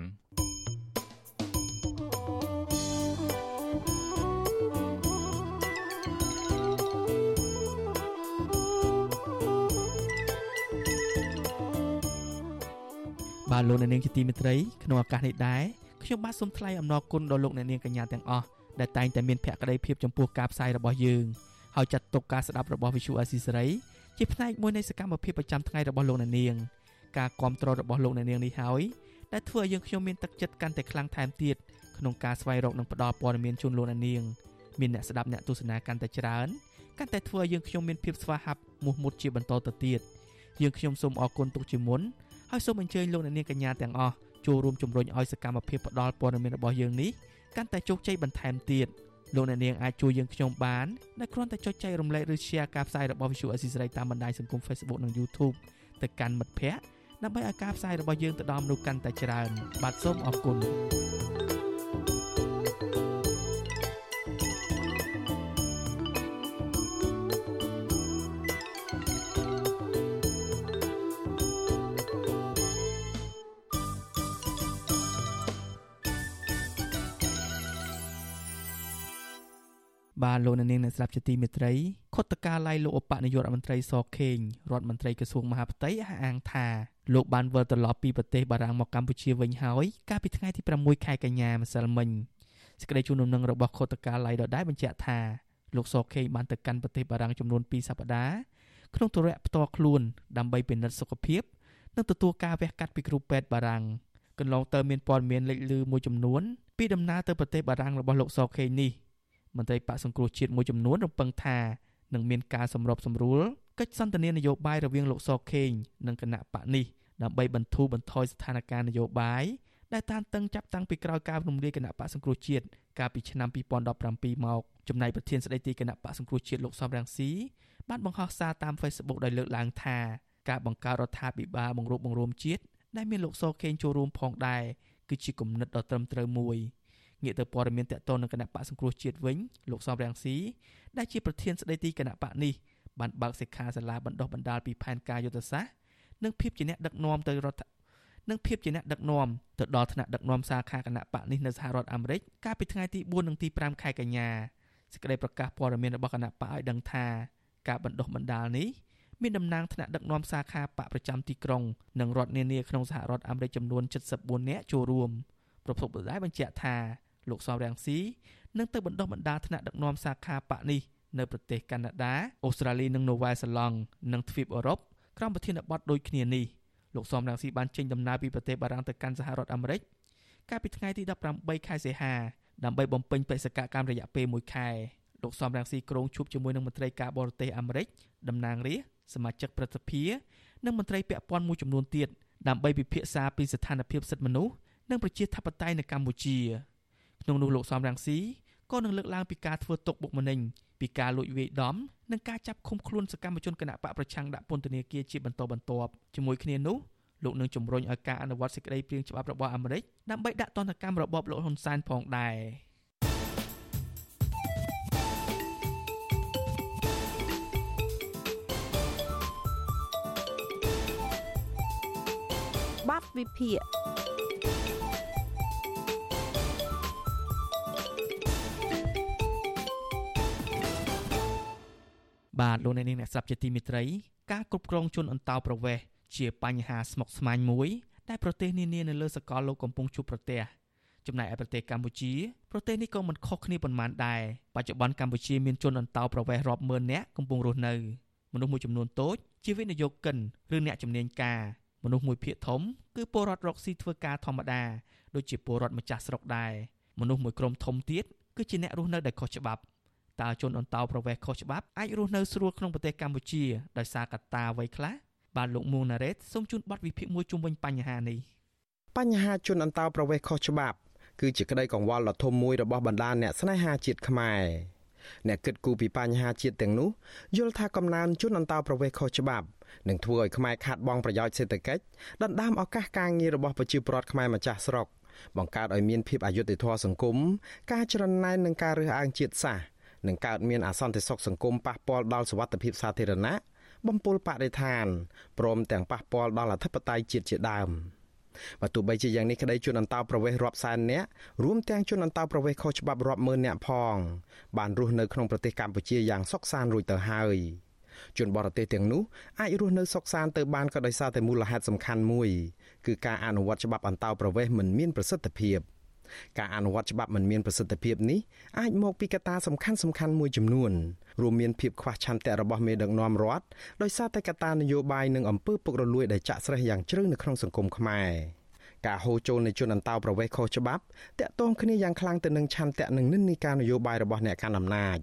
បាទលោកអ្នកនាងជាទីមេត្រីក្នុងឱកាសនេះដែរខ្ញុំបាទសូមថ្លែងអំណរគុណដល់លោកអ្នកនាងកញ្ញាទាំងអស់ ដែលតែងតែមានភក្ដីភាពចំពោះការផ្សាយរបស់យើងហើយចាត់ទុកការស្ដាប់របស់ Visual Assisary ជាផ្នែកមួយនៃសកម្មភាពប្រចាំថ្ងៃរបស់លោកអ្នកនាងការគ្រប់គ្រងរបស់លោកអ្នកនាងនេះហើយដែលធ្វើឲ្យយើងខ្ញុំមានទឹកចិត្តកាន់តែខ្លាំងថែមទៀតក្នុងការស្វែងរកនិងផ្តល់ព័ត៌មានជូនលោកអ្នកនាងមានអ្នកស្ដាប់អ្នកទស្សនាកាន់តែច្រើនកាន់តែធ្វើឲ្យយើងខ្ញុំមានភាពស្វាហាប់មោះមុតជាបន្តទៅទៀតយើងខ្ញុំសូមអរគុណទុកជាមុនហើយសូមអញ្ជើញលោកអ្នកនាងកញ្ញាទាំងអស់ចូលរួមជំរុញឲ្យសកម្មភាពផ្តល់ព័ត៌មានរបស់យើងនេះ កាន់តែជោគជ័យបន្ថែមទៀតលោកអ្នកនាងអាចជួយយើងខ្ញុំបានដោយគ្រាន់តែចុចចែករំលែកឬ share ការផ្សាយរបស់ Visual Assisray តាមបណ្ដាញសង្គម Facebook និង YouTube ទៅកាន់មិត្តភ័ក្តិដើម្បីឲ្យការផ្សាយរបស់យើងទៅដល់មនុស្សកាន់តែច្រើន បាទសូមអរគុណ បាទលោកនាងអ្នកស្ដាប់ជាទីមេត្រីខុទ្ទកាល័យលោកឧបនាយករដ្ឋមន្ត្រីសខេងរដ្ឋមន្ត្រីក្រសួងមហាផ្ទៃអះអាងថាលោកបានវិលត្រឡប់ពីប្រទេសបារាំងមកកម្ពុជាវិញហើយកាលពីថ្ងៃទី6ខែកញ្ញាម្សិលមិញសេចក្តីជូនដំណឹងរបស់ខុទ្ទកាល័យដដែលបញ្ជាក់ថាលោកសខេងបានទៅកាន់ប្រទេសបារាំងចំនួន2សប្តាហ៍ក្នុងទរៈផ្ទាល់ខ្លួនដើម្បីពិនិត្យសុខភាពនិងទទួលការវះកាត់ពីគ្រូពេទ្យបារាំងកន្លងទៅមានព័ត៌មានលេចលឺមួយចំនួនពីដំណើរទៅប្រទេសបារាំងរបស់លោកសខេងនេះ មន្ត្រីបកសង្គ្រោះជាតិមួយចំនួនរំពឹងថានឹងមានការសម្របសម្រួលកិច្ចសន្ទនានយោបាយរវាងលោកសខេងនិងគណៈបកនេះដើម្បីបន្ធូរបន្ថយស្ថានភាពនយោបាយដែលតានតឹងចាប់តាំងពីក្រោយការរំលាយគណៈបកសង្គ្រោះជាតិកាលពីឆ្នាំ2017មកចំណែកប្រធានស្ដីទីគណៈបកសង្គ្រោះជាតិលោកសំរងស៊ីបានបង្ហោះសារតាម Facebook ដោយលើកឡើងថាការបង្កើតរដ្ឋាភិបាលបង្រួបបង្រួមជាតិដែលមានលោកសខេងចូលរួមផងដែរគឺជាគំនិតដ៏ត្រឹមត្រូវមួយ។ ងាកទៅព័ត៌មានតកតនឹងគណៈបកសង្គ្រោះជាតិវិញលោកសំរាំងស៊ីដែលជាប្រធានស្ដីទីគណៈបកនេះបានបើកសិក្ខាសាលាបណ្ដុះបណ្ដាលពីផែនការយុទ្ធសាស្ត្រនិងភាពជាអ្នកដឹកនាំទៅរដ្ឋនិងភាពជាអ្នកដឹកនាំទៅដល់ថ្នាក់ដឹកនាំសាខាគណៈបកនេះនៅសហរដ្ឋអាមេរិកកាលពីថ្ងៃទី4និងទី5ខែកញ្ញាសេចក្តីប្រកាសព័ត៌មានរបស់គណៈបកឲ្យដឹងថាការបណ្ដុះបណ្ដាលនេះមានតំណាងថ្នាក់ដឹកនាំសាខាបកប្រចាំទីក្រុងនិងរដ្ឋនានាក្នុងសហរដ្ឋអាមេរិកចំនួន74នាក់ចូលរួមប្រពន្ធបដាយបញ្ជាក់ថា លោកសំរាំងស៊ីនឹងទៅបណ្ដុះបណ្ដាលថ្នាក់ដឹកនាំសាខាបកនេះនៅប្រទេសកាណាដាអូស្ត្រាលីនិងនូវែលសេឡង់និងទ្វីបអឺរ៉ុបក្រោមប្រធានបទដូចគ្នានេះលោកសំរាំងស៊ីបានចេញដំណើរពីប្រទេសបារាំងទៅកាន់សហរដ្ឋអាមេរិកកាលពីថ្ងៃទី18ខែសីហាដើម្បីបំពេញបេសកកម្មរយៈពេល1ខែលោកសំរាំងស៊ីក្រុងជួបជាមួយនឹងមន្ត្រីការបរទេសអាមេរិកតំណាងរាស្ត្រសមាជិកព្រឹទ្ធសភានិងមន្ត្រីពាក់ព័ន្ធមួយចំនួនទៀតដើម្បីពិភាក្សាពីស្ថានភាពសិទ្ធិមនុស្សនិងប្រជាធិបតេយ្យនៅកម្ពុជា ក្នុងនោះលោកសំរងស៊ីក៏នឹងលើកឡើងពីការធ្វើទុកបុកម្នេញពីការលួចវាយដំនិងការចាប់ឃុំខ្លួនសកម្មជនគណៈបកប្រឆាំងដាក់ពន្ធនាគារជាបន្តបន្ទាប់ជាមួយគ្នានោះលោកនឹងជំរុញឲ្យការអនុវត្តសេចក្តីព្រាងច្បាប់របស់អាមេរិកដើម្បីដាក់ទណ្ឌកម្មរបបលោកហ៊ុនសែនផងដែរបាត់វិភាគ បាទលោកអ្នកនាងអ្នកស្ដាប់ជាទីមេត្រីការគ្រប់គ្រងជនអន្តោប្រវេសន៍ជាបញ្ហាស្មុគស្មាញមួយដែលប្រទេសនានានៅលើសកលលោកកំពុងជួបប្រទះចំណែកឯប្រទេសកម្ពុជាប្រទេសនេះក៏មិនខុសគ្នាប៉ុន្មានដែរបច្ចុប្បន្នកម្ពុជាមានជនអន្តោប្រវេសន៍រាប់ម៉ឺននាក់កំពុងរស់នៅមនុស្សមួយចំនួនតូចជាវិនិយោគិនឬអ្នកជំនាញការមនុស្សមួយភាគធំគឺពលរដ្ឋរកស៊ីធ្វើការធម្មតាដូចជាពលរដ្ឋម្ចាស់ស្រុកដែរមនុស្សមួយក្រុមធំទៀតគឺជាអ្នករស់នៅដែលខុសច្បាប់ តើជនអន្តោប្រវេសន៍ខុសច្បាប់អាចរស់នៅស្រួលក្នុងប្រទេសកម្ពុជាដោយសារកត្តាអ្វីខ្លះបាទលោកមួងណារ៉េតសូមជូនបទវិភាគមួយជុំវិញបញ្ហានេះបញ្ហាជនអន្តោប្រវេសន៍ខុសច្បាប់គឺជាក្តីកង្វល់ដ៏ធំមួយរបស់បណ្ដាអ្នកស្នេហាជាតិខ្មែរអ្នកគិតគូរពីបញ្ហាជាតិទាំងនោះយល់ថាកំណើនជនអន្តោប្រវេសន៍ខុសច្បាប់នឹងធ្វើឲ្យខ្មែរខាតបង់ប្រយោជន៍សេដ្ឋកិច្ចដណ្ដើមឱកាសការងាររបស់ប្រជាពលរដ្ឋខ្មែរម្ចាស់ស្រុកបង្កើតឲ្យមានភាពអយុត្តិធម៌សង្គមការច្រណែននិងការរើសអើងជាតិសាសន៍ នឹងកើតមានអសន្តិសុខសង្គមប៉ះពាល់ដល់សុវត្ថិភាពសាធារណៈបំពុលបរិស្ថានព្រមទាំងប៉ះពាល់ដល់អធិបតេយ្យជាតិជាដើមបើទោះបីជាយ៉ាងនេះក្តីជនអន្តោប្រវេសន៍រាប់សែននាក់រួមទាំងជនអន្តោប្រវេសន៍ខុសច្បាប់រាប់ម៉ឺននាក់ផង បានរស់នៅក្នុងប្រទេសកម្ពុជាយ៉ាងសុខសាន្តរួចទៅហើយជនបរទេសទាំងនោះអាចរស់នៅសុខសាន្តទៅបានក៏ដោយសារតែមូលហេតុសំខាន់មួយ គឺការអនុវត្តច្បាប់អន្តោប្រវេសន៍មិនមានប្រសិទ្ធភាព ការអនុវត្តច្បាប់មិនមានប្រសិទ្ធភាពនេះអាចមកពីកត្តាសំខាន់សំខាន់មួយចំនួនរួមមានភាពខ្វះឆន្ទៈរបស់មេដឹកនាំរដ្ឋដោយសារតែកត្តានយោបាយនិងអំពើពុករលួយដែលចាក់ស្រេះយ៉ាងជ្រៅនៅក្នុងសង្គមខ្មែរការហូរចូលនៃជនអន្តោប្រវេសន៍ខុសច្បាប់តាក់ទងគ្នាយ៉ាងខ្លាំងទៅនឹងឆន្ទៈនិងនិន្នាការនយោបាយរបស់អ្នកកាន់អំណាច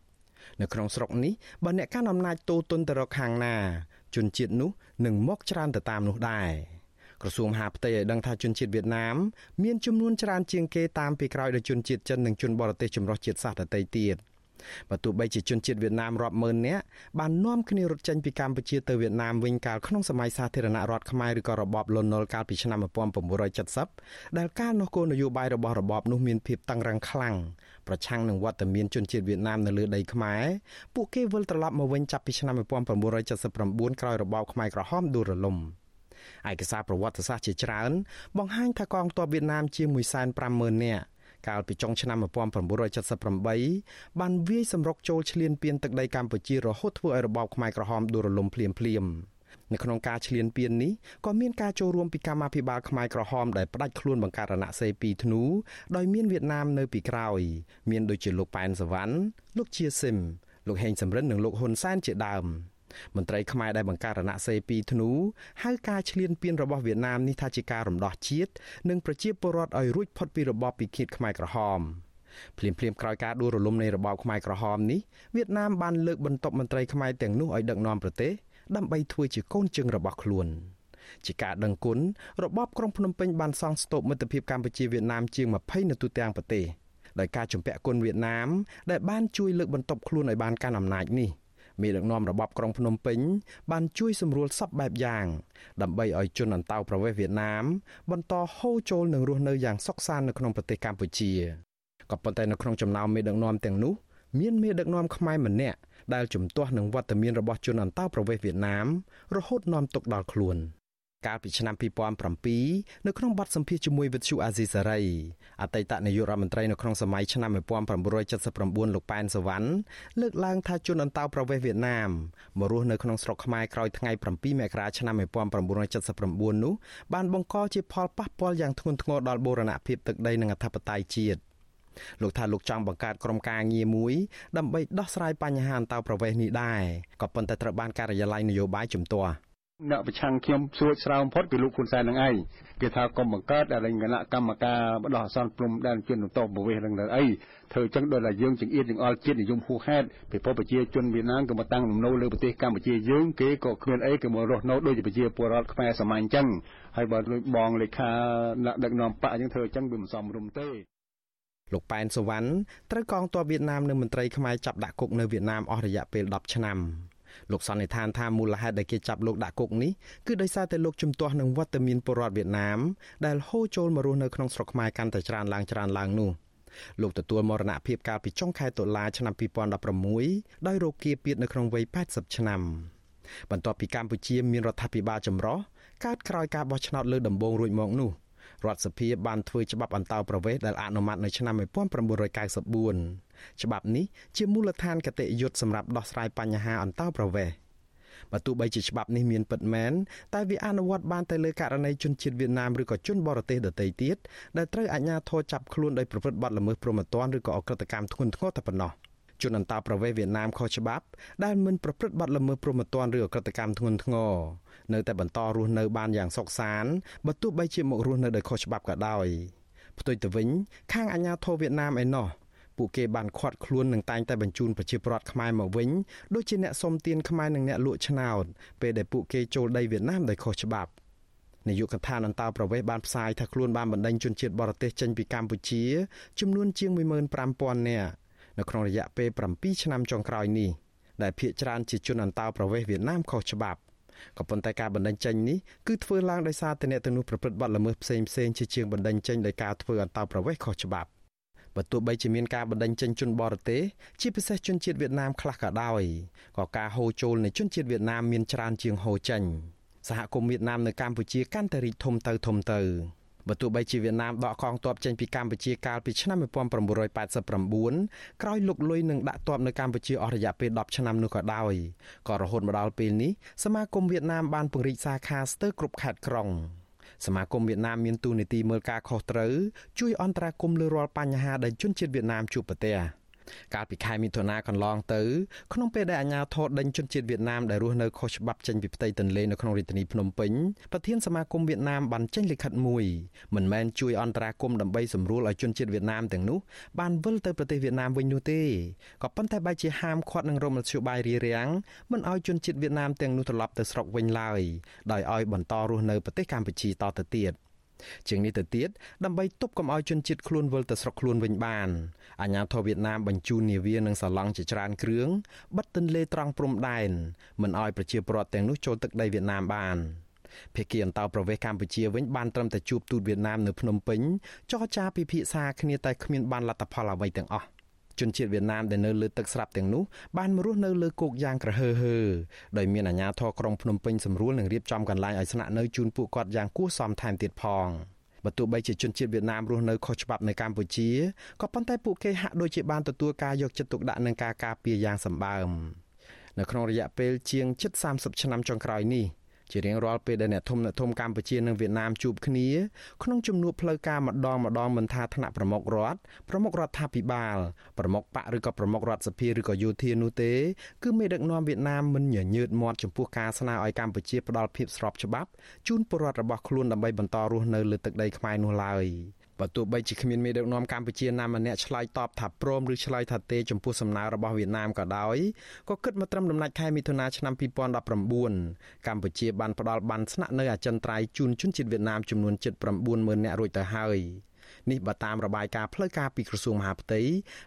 នៅក្នុងស្រុកនេះបើអ្នកកាន់អំណាចតូទុនទៅរកខាងណាជនជាតិនោះនឹងមកច្រើនទៅតាមនោះដែរ ក្រសួងមហាផ្ទៃឲ្យដឹងថាជនជាតិវៀតណាមមានចំនួនច្រើនជាងគេតាមពីក្រោយដោយជនជាតិចិននិងជនបរទេសចម្រុះជាតិសាសន៍ដទៃទៀត។បើទោះបីជាជនជាតិវៀតណាមរាប់ម៉ឺននាក់បាននាំគ្នារត់ចេញពីកម្ពុជាទៅវៀតណាមវិញកាលក្នុងសម័យសាធារណរដ្ឋខ្មែរឬក៏របបលន់នល់កាលពីឆ្នាំ1970ដែលកាលនោះគោលនយោបាយរបស់របបនោះមានភាពតឹងរ៉ឹងខ្លាំងប្រឆាំងនឹងវត្តមានជនជាតិវៀតណាមនៅលើដីខ្មែរពួកគេវិលត្រឡប់មកវិញចាប់ពីឆ្នាំ1979ក្រោយរបបខ្មែរក្រហមដួលរលំ ឯកសារប្រវត្តិសាស្ត្រជាច្រើន បង្ហាញថាកងទ័ពវៀតណាមជាង150,000នាក់កាលពីចុងឆ្នាំ1978បានវាយសម្រុកចូលឈ្លានពានទឹកដីកម្ពុជារហូតធ្វើឲ្យរបបខ្មែរក្រហមដួលរលំភ្លាមភ្លាមនៅក្នុងការឈ្លានពាននេះក៏មានការចូលរួមពីកម្មាភិបាលខ្មែរក្រហមដែលផ្ដាច់ខ្លួនបង្កើតរណសេរី2ធ្នូដោយមានវៀតណាមនៅពីក្រោយ មានដូចជាលោកប៉ែនសវណ្ណលោកជាស៊ីមលោកហេងសំរិននិងលោកហ៊ុនសែនជាដើម។ មន្ត្រីខ្មែរដែលបង្កើតរណសេរី2ធ្នូហៅការឈ្លានពានរបស់វៀតណាមនេះថាជាការរំដោះជាតិនិងប្រជាពលរដ្ឋឲ្យរួចផុតពីរបបពិឃាតខ្មែរក្រហមភ្លាមភ្លាមក្រោយការដួលរលំនៃរបបខ្មែរក្រហមនេះវៀតណាមបានលើកបន្ទប់មន្ត្រីខ្មែរទាំងនោះឲ្យដឹកនាំប្រទេសដើម្បីធ្វើជាកូនជើងរបស់ខ្លួនជាការដឹងគុណរបបក្រុងភ្នំពេញបានសង់ស្ទូបមិត្តភាពកម្ពុជាវៀតណាមជាង20នៅទូទាំងប្រទេសដោយការជំពាក់គុណវៀតណាមដែលបានជួយលើកបន្ទប់ខ្លួនឲ្យបានកាន់អំណាចនេះ។ មេដឹកនាំរបបក្រុងភ្នំពេញបានជួយសម្រួលសពបែបយ៉ាង ដើម្បីឲ្យជនអន្តោប្រវេសន៍វៀតណាម បន្តហូរចូលនិងរស់នៅយ៉ាងសុខសាន្តនៅក្នុងប្រទេសកម្ពុជាក៏ប៉ុន្តែនៅក្នុងចំណោមមេដឹកនាំទាំងនោះមានមេដឹកនាំខ្មែរម្នាក់ដែលជំទាស់នឹងវត្តមានរបស់ជនអន្តោប្រវេសន៍វៀតណាមរហូតនាំទុកដល់ខ្លួន។ កាលពីឆ្នាំ2007នៅក្នុងបទសម្ភាសជាមួយវិទ្យុអាស៊ីសេរីអតីតនាយករដ្ឋមន្ត្រីនៅក្នុងសម័យឆ្នាំ1979លោកប៉ែនសវណ្ណលើកឡើងថាជនអន្តោប្រវេសន៍វៀតណាមមករស់នៅក្នុងស្រុកខ្មែរក្រោយថ្ងៃ7មករាឆ្នាំ1979នោះបានបង្កជាផលប៉ះពាល់យ៉ាងធ្ងន់ធ្ងរដល់បូរណភាពទឹកដីនិងអធិបតេយ្យជាតិលោកថាលោកចង់បង្កើតក្រុមការងារមួយដើម្បីដោះស្រាយបញ្ហាអន្តោប្រវេសន៍នេះដែរក៏ប៉ុន្តែត្រូវបានការិយាល័យនយោបាយជំទាស់ អ្នកប្រឆាំងខ្ញុំសួចស្រាវបំផុតគឺលោកហ៊ុនសែននឹងឯងគេថាកុំបង្កើតអរិញគណៈកម្មការបដោះអាសន្នព្រំដែនជនតបប្រវេសនឹងអីធ្វើចឹងដោយតែយើងចង្អៀតចង្អល់ជាតិនិយមហួសហេតុពីពប្រជាជនវៀតណាមក៏មកតាំងលំនៅលើប្រទេសកម្ពុជាយើងគេក៏គ្មានអីគេមករស់នៅដូចជាប្រជាពលរដ្ឋខ្មែរសាមញ្ញចឹងហើយបើដូចបងលេខាអ្នកដឹកនាំបកចឹងធ្វើចឹងវាមិនសមរម្យទេលោកប៉ែនសវណ្ណត្រូវកងទ័ពវៀតណាមនិងមន្ត្រីខ្មែរចាប់ដាក់គុកនៅវៀតណាមអស់រយៈពេល10ឆ្នាំ លោកសន្និដ្ឋានថាមូលហេតុដែលគេចាប់លោកដាក់គុកនេះគឺដោយសារតែលោកជំទាស់នឹងវត្តមានពលរដ្ឋវៀតណាមដែលហូរចូលមករស់នៅក្នុងស្រុកខ្មែរកាន់តែច្រើនឡើងច្រើនឡើងនោះលោកទទួលមរណភាពកាលពីចុងខែតុលាឆ្នាំ2016ដោយរោគគាពៀតនៅក្នុងវ័យ80ឆ្នាំបន្ទាប់ពីកម្ពុជាមានរដ្ឋាភិបាលចម្រុះកើតក្រោយការបោះឆ្នោតលើដំបូងរួចមកនោះរដ្ឋសភាបានធ្វើច្បាប់អន្តោប្រវេសន៍ដែលអនុម័តនៅឆ្នាំ1994 ច្បាប់នេះជាមូលដ្ឋានកតិយុត្តសម្រាប់ដោះស្រាយបញ្ហាអន្តោប្រវេសន៍បើទោះបីជាច្បាប់នេះមានពិតមែនតែវាអនុវត្តបានតែលើករណីជនជាតិវៀតណាមឬក៏ជនបរទេសដទៃទៀតដែលត្រូវអាជ្ញាធរចាប់ខ្លួនដោយប្រព្រឹត្តបទល្មើសព្រហ្មទណ្ឌឬក៏អក្រកម្មធ្ងន់ធ្ងរតែប៉ុណ្ណោះជនអន្តោប្រវេសន៍វៀតណាមខុសច្បាប់ដែលមិនប្រព្រឹត្តបទល្មើសព្រហ្មទណ្ឌឬអក្រកម្មធ្ងន់ធ្ងរនៅតែបន្តរស់នៅបានយ៉ាងសុខសាន្តបើទោះបីជាមករស់នៅដោយខុសច្បាប់ក៏ដោយផ្ទុយទៅវិញខាងអាជ្ញាធរវៀតណាមឯណោះ ពួកគេបានខាត់ខ្លួននឹងតែងតែបញ្ជូនប្រជាពលរដ្ឋខ្មែរមកវិញដូចជាអ្នកសុំទានខ្មែរនិងអ្នកលក់ឆ្នោតពេលដែលពួកគេចូលដីវៀតណាមដោយខុសច្បាប់នាយកដ្ឋានអន្តរប្រវេសន៍បានផ្សាយថាខ្លួនបានបណ្ដេញជនជាតិបរទេសចេញពីកម្ពុជា ចំនួនជាង15000នាក់នៅក្នុងរយៈពេល7ឆ្នាំចុងក្រោយនេះដែលភ្នាក់ច្រើនជាជនអន្តោប្រវេសន៍វៀតណាមខុសច្បាប់ក៏ប៉ុន្តែការបណ្ដេញចេញនេះគឺធ្វើឡើងដោយសារតែអ្នកទាំងនោះប្រព្រឹត្តបទល្មើសផ្សេងផ្សេងជាជាងបណ្ដេញចេញដោយការធ្វើអន្តោប្រវេសន៍ខុសច្បាប់ បើទោះបីជាមានការបណ្ដេញចេញជនបរទេសជាពិសេសជនជាតិវៀតណាមខ្លះក៏ដោយក៏ការហូរចូលនៃជនជាតិវៀតណាមមានច្រើនជាងហូរចេញសហគមន៍វៀតណាមនៅកម្ពុជាកាន់តែរីកធំទៅធំទៅបើទោះបីជាវៀតណាមដកកងទ័ពចេញពីកម្ពុជាកាលពីឆ្នាំ1989ក្រោយលុកលុយនឹងដាក់ទ័ពនៅកម្ពុជាអស់រយៈពេល10ឆ្នាំនោះក៏ដោយក៏រហូតមកដល់ពេលនេះសមាគមវៀតណាមបានពង្រីកសាខាស្ទើរគ្រប់ខេត្តក្រុង សមាគមវៀតណាមមានទូនីតិមើលការខុសត្រូវជួយអន្តរាគមន៍លើរាល់បញ្ហាដែលជនជាតិវៀតណាមជួបប្រទះ។ កាលពីខែមិថុនាកន្លងទៅក្នុងពេលដែលអាជ្ញាធរដេញជនជាតិវៀតណាមដែលរស់នៅខុសច្បាប់ចេញពីផ្ទៃទន្លេនៅក្នុងរាជធានីភ្នំពេញប្រធានសមាគមវៀតណាមបានចេញលិខិតមួយមិនមែនជួយអន្តរាគមន៍ដើម្បីសម្រួលឲ្យជនជាតិវៀតណាមទាំងនោះបានវិលទៅប្រទេសវៀតណាមវិញនោះទេក៏ប៉ុន្តែបែរជាហាមឃាត់នឹងរមលធ្យោបាយរារាំងមិនឲ្យជនជាតិវៀតណាមទាំងនោះត្រឡប់ទៅស្រុកវិញឡើយដោយឲ្យបន្តរស់នៅប្រទេសកម្ពុជាតទៅទៀតជាងនេះទៅទៀតដើម្បីទប់កុំឲ្យជនជាតិខ្លួនវិលទៅស្រុកខ្លួនវិញបាន អាញាធរវៀតណាមបញ្ជូននាវានិងសាឡង់ជាច្រើនគ្រឿងបិទទន្លេត្រង់ព្រំដែនមិនឲ្យប្រជាពលរដ្ឋទាំងនោះចូលទឹកដីវៀតណាមបានភាគីអន្តោប្រវេសន៍កម្ពុជាវិញបានត្រឹមតែជួបទូតវៀតណាមនៅភ្នំពេញចរចាពិភាក្សាគ្នាតែគ្មានបានលទ្ធផលអ្វីទាំងអស់ជនជាតិវៀតណាមដែលនៅលើទឹកស្រាប់ទាំងនោះបានមករស់នៅលើគោកយ៉ាងក្រហើហើដោយមានអាជ្ញាធរក្រុងភ្នំពេញសម្រួលនឹងរៀបចំកន្លែងឲ្យស្នាក់នៅជូនពួកគាត់យ៉ាងគួរសមថែមទៀតផង បើទោះបីជាជនជាតិវៀតណាមរស់នៅខុសច្បាប់នៅកម្ពុជាក៏ប៉ុន្តែពួកគេហាក់ដូចជាបានទទួលការយកចិត្តទុកដាក់និងការការពារយ៉ាងសម្បើមនៅក្នុងរយៈពេលជាងជិត30ឆ្នាំចុងក្រោយនេះ ជារៀងរាល់ពេលដែលអ្នកធំអ្នកធំកម្ពុជានិងវៀតណាមជួបគ្នាក្នុងជំនួបផ្លូវការម្ដងម្ដងមិនថាថ្នាក់ប្រមុខរដ្ឋប្រមុខរដ្ឋាភិបាលប្រមុខបកឬក៏ប្រមុខរដ្ឋសភាឬក៏យោធានោះទេគឺមេដឹកនាំវៀតណាមមិនញញើតមាត់ចំពោះការស្នើឲ្យកម្ពុជាផ្ដល់ភាពស្របច្បាប់ជូនពលរដ្ឋរបស់ខ្លួនដើម្បីបន្តរស់នៅលើទឹកដីខ្មែរនោះឡើយ។ បើទោះបីជាគ្មានមេដឹកនាំកម្ពុជាណាម្នាក់ឆ្លើយតបថាព្រមឬឆ្លើយថាទេចំពោះសំណើរបស់វៀតណាមក៏ដោយក៏គិតមកត្រឹមដំណាច់ខែមិថុនាឆ្នាំ2019កម្ពុជាបានផ្ដល់បានស្នាក់នៅអចិន្ត្រៃយ៍ជូនជនជាតិវៀតណាមចំនួន790,000នាក់រួចទៅហើយនេះបើតាមរបាយការណ៍ផ្លូវការពីក្រសួងមហាផ្ទៃ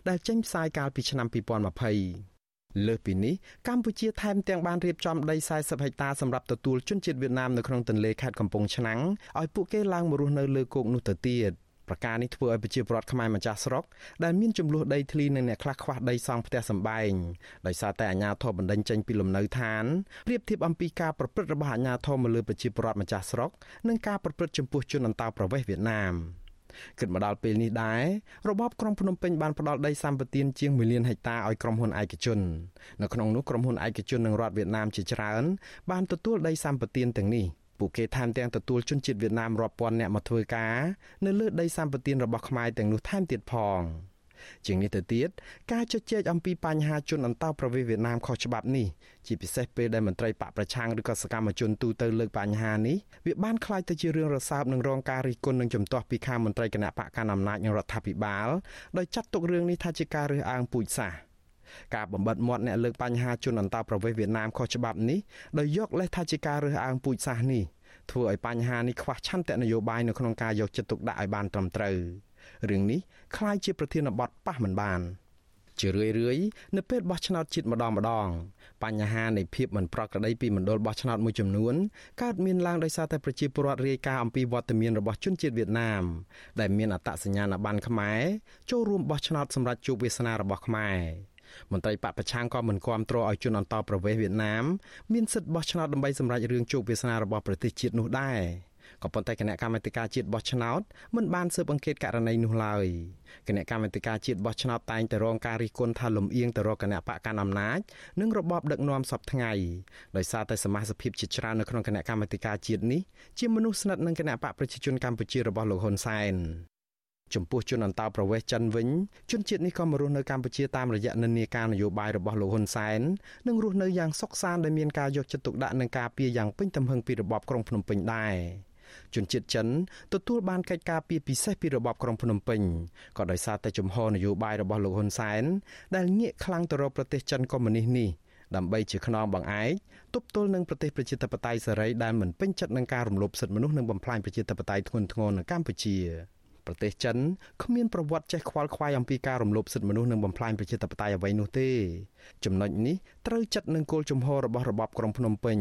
ដែលចេញផ្សាយកាលពីឆ្នាំ2020លើសពីនេះកម្ពុជាថែមទាំងបានរៀបចំដី40ហិកតាសម្រាប់ទទួលជនជាតិវៀតណាមនៅក្នុងទន្លេខេត្តកំពង់ឆ្នាំងឲ្យពួកគេឡើងមករស់នៅលើគោកនោះទៅទៀត។ ប្រការនេះធ្វើឲ្យប្រជាពលរដ្ឋខ្មែរម្ចាស់ស្រុកដែលមានចំនួនដីធ្លីនិងអ្នកខ្លះខ្វះដីសង់ផ្ទះសម្បែងដោយសារតែអាជ្ញាធរបណ្ដឹងចេញពីលំនៅឋានប្រៀបធៀបអំពីការប្រព្រឹត្តរបស់អាជ្ញាធរមកលើប្រជាពលរដ្ឋម្ចាស់ស្រុកនិងការប្រព្រឹត្តចំពោះជនអន្តោប្រវេសន៍វៀតណាមគិតមកដល់ពេលនេះដែររបបក្រុងភ្នំពេញបានផ្ដល់ដីសម្បត្តិជាង1លានហិកតាឲ្យក្រុមហ៊ុនឯកជននៅក្នុងនោះក្រុមហ៊ុនឯកជននិងរដ្ឋវៀតណាមជាច្រើនបានទទួលដីសម្បត្តិទាំងនេះ ពួកគេថែមទាំងទទួលជនជាតិវៀតណាមរាប់ពាន់នាក់មកធ្វើការនៅលើដីសម្បត្តិរបស់ខ្មែរទាំងនោះថែមទៀតផងជាងនេះទៅទៀតការជជែកអំពីបញ្ហាជនអន្តោប្រវេសន៍វៀតណាមខុសច្បាប់នេះជាពិសេសពេលដែលមន្ត្រីបកប្រឆាំងឬក៏សកម្មជនទូទៅលើកបញ្ហានេះវាបានคล้ายទៅជារឿងរសើបនឹងរងការរិះគន់និងជំទាស់ពីខាងមន្ត្រីគណៈបកកណ្ដាលអំណាចនិងរដ្ឋាភិបាលដោយចាត់ទុករឿងនេះថាជាការរើសអើងពូជសាសន៍ ការបំបិតមាត់អ្នកលើកបញ្ហាជនអន្តោប្រវេសន៍វៀតណាមខុសច្បាប់នេះដោយយកលេសថាជាការរើសអើងពូជសាសន៍នេះធ្វើឲ្យបញ្ហានេះខ្វះឆន្ទៈនយោបាយនៅក្នុងការយកចិត្តទុកដាក់ឲ្យបានត្រឹមត្រូវរឿងនេះคล้ายជាប្រធានបទប៉ះមិនបានជារឿយរឿយនៅពេលបោះឆ្នោតជាតិម្ដងម្ដងបញ្ហានៃភាពមិនប្រក្រតីពីមណ្ឌលបោះឆ្នោតមួយចំនួនកើតមានឡើងដោយសារតែប្រជាពលរដ្ឋរាយការណ៍អំពីវត្តមានរបស់ជនជាតិវៀតណាមដែលមានអត្តសញ្ញាណប័ណ្ណខ្មែរចូលរួមបោះឆ្នោតសម្រាប់ជួបវាសនារបស់ខ្មែរ មន្ត្រីបពប្រឆាំងក៏មិនគាំទ្រឲ្យជនអន្តោប្រវេសន៍វៀតណាមមានសិទ្ធិបោះឆ្នោតដើម្បីសម្រេចរឿងជោគវាសនារបស់ប្រទេសជាតិនោះដែរក៏ប៉ុន្តែគណៈកម្មាធិការជាតិបោះឆ្នោតមិនបានស៊ើបអង្កេតករណីនោះឡើយគណៈកម្មាធិការជាតិបោះឆ្នោតតែងតែរងការរិះគន់ថាលំអៀងទៅរកគណៈបកកណ្ដាលអំណាចនិងរបបដឹកនាំសពថ្ងៃដោយសារតែសមាជិកភាពជាច្រើននៅក្នុងគណៈកម្មាធិការជាតិនេះជាមនុស្សស្និទ្ធនឹងគណៈបកប្រជាជនកម្ពុជារបស់លោកហ៊ុនសែន ចំពោះជនអន្តោប្រវេសន៍ចិនវិញជនជាតិនេះក៏មករស់នៅកម្ពុជាតាមរយៈនិន្នាការនយោបាយរបស់លោកហ៊ុនសែននិងរស់នៅយ៉ាងសុខសាន្តដោយមានការយកចិត្តទុកដាក់និងការពារយ៉ាងពេញទំហឹងពីរបបក្រុងភ្នំពេញដែរជនជាតិចិនទទួលបានកិច្ចការពីពិសេសពីរបបក្រុងភ្នំពេញក៏ដោយសារតែជំហរនយោបាយរបស់លោកហ៊ុនសែនដែលងាកខ្លាំងទៅរកប្រទេសចិនកុម្មុយនីសនេះដើម្បីជាខ្នងបង្អែកទប់ទល់នឹងប្រទេសប្រជាធិបតេយ្យសេរីដែលមិនពេញចិត្តនឹងការរំលោភសិទ្ធិមនុស្សនិងបំផ្លាញប្រជាធិបតេយ្យធ្ងន់ធ្ងរនៅកម្ពុជា។ ប្រទេសចិនគ្មានប្រវត្តិចេះខ្វល់ខ្វាយអំពីការរំលោភសិទ្ធិមនុស្សនិងបំផ្លាញប្រជាធិបតេយ្យអ្វីនោះទេចំណុចនេះត្រូវចាត់នឹងគោលជំហររបស់របបក្រុងភ្នំពេញ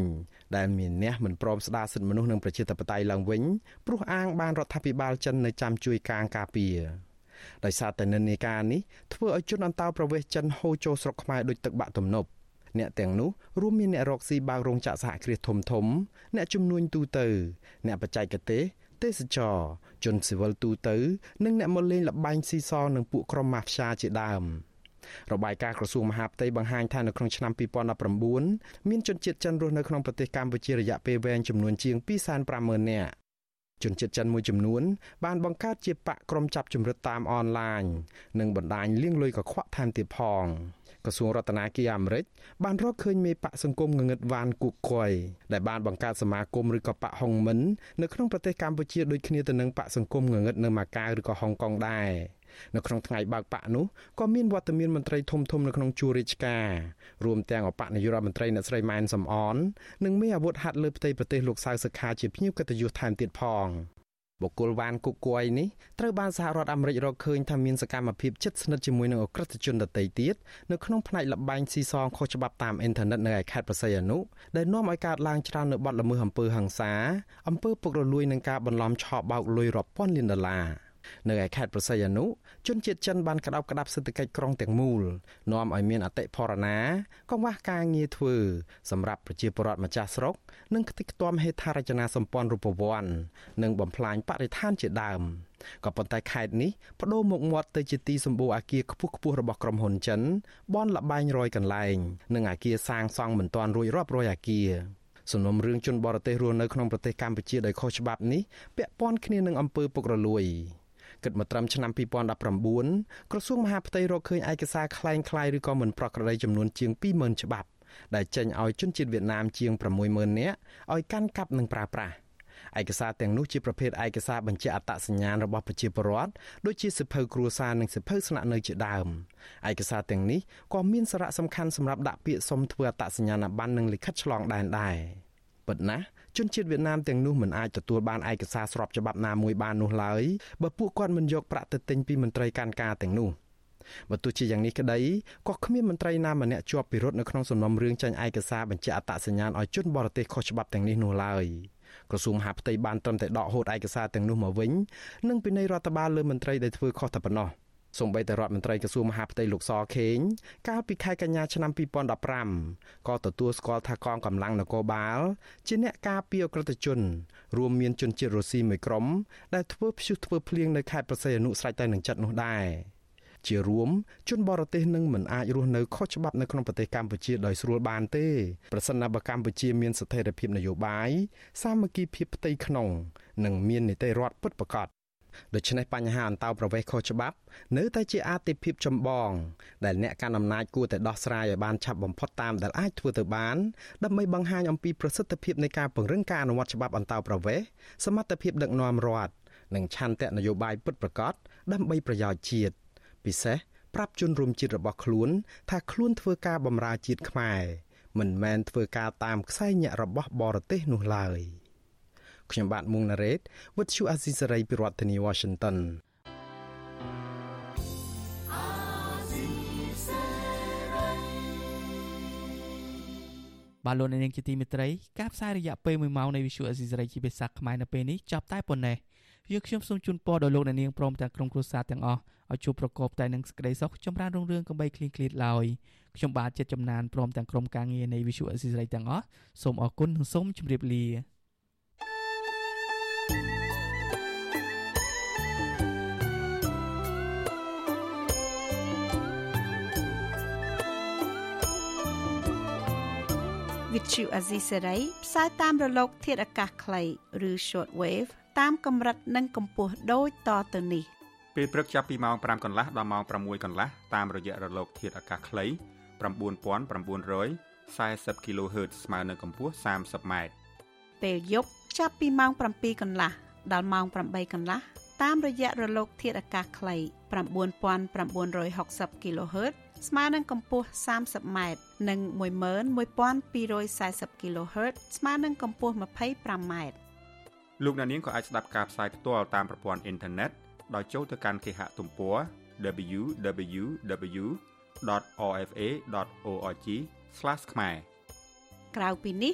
ដែលមានអ្នកមិនព្រមស្ដារសិទ្ធិមនុស្សនិងប្រជាធិបតេយ្យឡើងវិញព្រោះអាងបានរដ្ឋាភិបាលចិននៅចាំជួយកាងការពារដោយសារតែនិន្នាការនេះធ្វើឲ្យជនអន្តោប្រវេសន៍ចិនហូរចូលស្រុកខ្មែរដូចទឹកបាក់ទំនប់អ្នកទាំងនោះរួមមានអ្នករកស៊ីបើករោងចក្រសហគ្រាសធំធំ អ្នកជំនួញទូទៅ អ្នកបច្ចេកទេស ទេសចរជនស៊ីវិលទូទៅ និងអ្នកមកលេងលបែងស៊ីសនឹងពួកក្រុមម៉ាហ្វ្យាជាដើមរបាយការណ៍ក្រសួងមហាផ្ទៃបង្ហាញថានៅក្នុងឆ្នាំ2019មានជនជាតិចិនរស់នៅក្នុងប្រទេសកម្ពុជារយៈពេលវែងចំនួនជាង250,000នាក់ ជនជាតិចិនមួយចំនួនបានបង្កើតជាបកក្រុមចាប់ជំរិតតាមអនឡាញនិងបណ្ដាញលាងលុយកខ្វក់ថែមទៀតផងក្រសួងរដ្ឋាភិបាលអាមេរិកបានរកឃើញមេបកសង្គមងងឹតវ៉ានគូកុយដែលបានបង្កើតសមាគមឬក៏បកហុងមិននៅក្នុងប្រទេសកម្ពុជាដូចគ្នាទៅនឹងបកសង្គមងងឹតនៅម៉ាកាវឬក៏ហុងកុងដែរ នៅក្នុងថ្ងៃបើកបកនោះក៏មានវត្តមានមន្ត្រីធំធំនៅក្នុងជួររាជការរួមទាំងអបនាយករដ្ឋមន្ត្រីអ្នកស្រីម៉ែនសំអននិងមានអាវុធហត្ថលើផ្ទៃប្រទេសលោកសៅសខាជាភ្ញៀវកិត្តិយសថែមទៀតផងបុគ្គលវ៉ានគុកគួយនេះត្រូវបានសហរដ្ឋអាមេរិករកឃើញថាមានសកម្មភាពជិតស្និទ្ធជាមួយនឹងអក្រិតជនដទៃទៀតនៅក្នុងផ្នែកលបែងស៊ីសងខុសច្បាប់តាមអ៊ីនធឺណិតនៅឯខេត្តបរសៃអនុដែលនាំឲ្យកើតឡើងច្រើននៅបាត់ល្មើសអំពើហិង្សាអំពើពុករលួយនិងការបន្លំឆោបបោកលុយរាប់ពាន់លានដុល្លារ នៅឯខេត្តប្រស័យអនុជនជាតិចិនបានក្តោបក្តាប់សេដ្ឋកិច្ចក្រុងទាំងមូលនាំឲ្យមានអតិផរណាកង្វះការងារធ្វើសម្រាប់ប្រជាពលរដ្ឋម្ចាស់ស្រុក និងខ្ទេចខ្ទាំហេដ្ឋារចនាសម្ព័ន្ធរូបវ័ន្តនិងបំផ្លាញបរិស្ថានជាដើមក៏ប៉ុន្តែខេត្តនេះបដូរមុខមាត់ទៅជាទីសម្បូរអគារខ្ពស់ខ្ពស់របស់ក្រុមហ៊ុនចិនបនលបែងរយកន្លែង និងអគារសាងសង់មិនទាន់រួចរាប់រយអគារសំណុំរឿងជនបរទេសរស់នៅក្នុងប្រទេសកម្ពុជាដោយខុសច្បាប់នេះពាក់ព័ន្ធគ្នានឹងអំពើពុករលួយ គិតមកត្រឹមឆ្នាំ2019ក្រសួងមហាផ្ទៃរកឃើញឯកសារคล้ายคล้ายឬក៏មិនប្រក្រតីចំនួនជាង20000ច្បាប់ដែលចេញឲ្យជនជាតិវៀតណាមជាង60000នាក់ឲ្យកាន់កាប់និងប្រើប្រាស់ឯកសារទាំងនោះជាប្រភេទឯកសារបញ្ជាក់អត្តសញ្ញាណរបស់ប្រជាពលរដ្ឋដូចជាសិភៅគ្រួសារនិងសិភៅស្នាក់នៅជាដើមឯកសារទាំងនេះក៏មានសារៈសំខាន់សម្រាប់ដាក់ពាក្យសុំធ្វើអត្តសញ្ញាណប័ណ្ណនិងលិខិតឆ្លងដែនដែរប៉ុន្តែ ជនជាតិវៀតណាមទាំងនោះមិនអាចទទួលបានឯកសារស្របច្បាប់ណាមួយបាននោះឡើយបើពួកគាត់មិនយកប្រាក់ទៅទិញពីមន្ត្រីការការទាំងនោះបើទោះជាយ៉ាងនេះក្តីក៏គ្មានមន្ត្រីណាម្នាក់ជាប់ពិរុទ្ធនៅក្នុងសំណុំរឿងចាញ់ឯកសារបញ្ជាក់អត្តសញ្ញាណឲ្យជនបរទេសខុសច្បាប់ទាំងនេះនោះឡើយក្រសួងមហាផ្ទៃបានត្រឹមតែដកហូតឯកសារទាំងនោះមកវិញនិងពិន័យរដ្ឋបាលលើមន្ត្រីដែលធ្វើខុសតែប៉ុណ្ណោះ។ សូម្បីតែរដ្ឋមន្ត្រីក្រសួងមហាផ្ទៃលោកសខេងកាលពីខែកញ្ញាឆ្នាំ2015ក៏ទទួលស្គាល់ថាកងកម្លាំងនគរបាលជាអ្នកការពារអក្រិតជន រួមមានជនជាតិរុស្ស៊ីមួយក្រុមដែលធ្វើព្យុះធ្វើភ្លៀងនៅខេត្តប្រសេអនុស្រេចតែនឹងចិត្តនោះដែរជារួមជនបរទេសនឹងមិនអាចរស់នៅខុសច្បាប់នៅក្នុងប្រទេសកម្ពុជាដោយស្រួលបានទេប្រសិនបើកម្ពុជាមានស្ថិរភាពនយោបាយសាមគ្គីភាពផ្ទៃក្នុង និងមាននីតិរដ្ឋពិតប្រាកដ ដូច្នេះបញ្ហាអន្តោប្រវេសន៍ខុសច្បាប់ នៅតែជាអាទិភាពចម្បង ដែលអ្នកកាន់អំណាចគួរតែដោះស្រាយឲ្យបានឆាប់បំផុតតាមដែលអាចធ្វើទៅបានដើម្បីបង្ហាញអំពីប្រសិទ្ធភាពនៃការពង្រឹងការអនុវត្តច្បាប់អន្តោប្រវេសន៍សមត្ថភាពដឹកនាំរដ្ឋនិងឆន្ទៈនយោបាយពិតប្រាកដដើម្បីប្រយោជន៍ជាតិពិសេសប្រាប់ជនរួមជាតិរបស់ខ្លួន ថាខ្លួនធ្វើការបម្រើជាតិខ្មែរមិនមែនធ្វើការតាមខ្សែញាក់របស់បរទេសនោះឡើយ។ ខ្ញុំបាទមុងណារ៉េត With you Azisari ពីរដ្ឋធានី Washington បាទលោកនាងជាទីមេត្រីការផ្សាយរយៈពេល1ម៉ោងនៃ Visual Assisary ជាភាសាខ្មែរនៅពេលនេះចាប់តែប៉ុណ្ណេះយើងខ្ញុំសូមជូនពរដល់លោកនាងព្រមទាំងក្រុមគ្រួសារទាំងអស់ឲ្យជួបប្រកបតែនឹងសេចក្តីសុខចម្រើនរុងរឿងកំបីគ្លៀងគ្លាតឡើយខ្ញុំបាទចិត្តចំណានព្រមទាំងក្រុមការងារនៃ Visual Assisary ទាំងអស់សូមអរគុណនិងសូមជម្រាបលា វិទ្យុអាស៊ីសេរីផ្សាយតាមរលក ធាតុអាកាសខ្លីឬ short wave តាមកម្រិតនិងកម្ពស់ដូចតទៅនេះពេលព្រឹកចាប់ពីម៉ោង5កន្លះដល់ម៉ោង6កន្លះតាមរយៈរលក ធាតុអាកាសខ្លី9940 kHz ស្មើនឹងកម្ពស់ 30m ពេលយប់ចាប់ពីម៉ោង7កន្លះដល់ម៉ោង8កន្លះតាមរយៈរលកធាតុអាកាសខ្លី9960 kHz ស្មើនឹងកម្ពស់ 30m និង11240 kHz ស្មើនឹងកម្ពស់ 25m លោកអ្នកនាងក៏អាចស្ដាប់ការផ្សាយផ្ទាល់តាមប្រព័ន្ធអ៊ីនធឺណិតដោយចូលទៅកាន់គេហទំព័រ www.rfa.org/ ខ្មែរក្រៅពីនេះ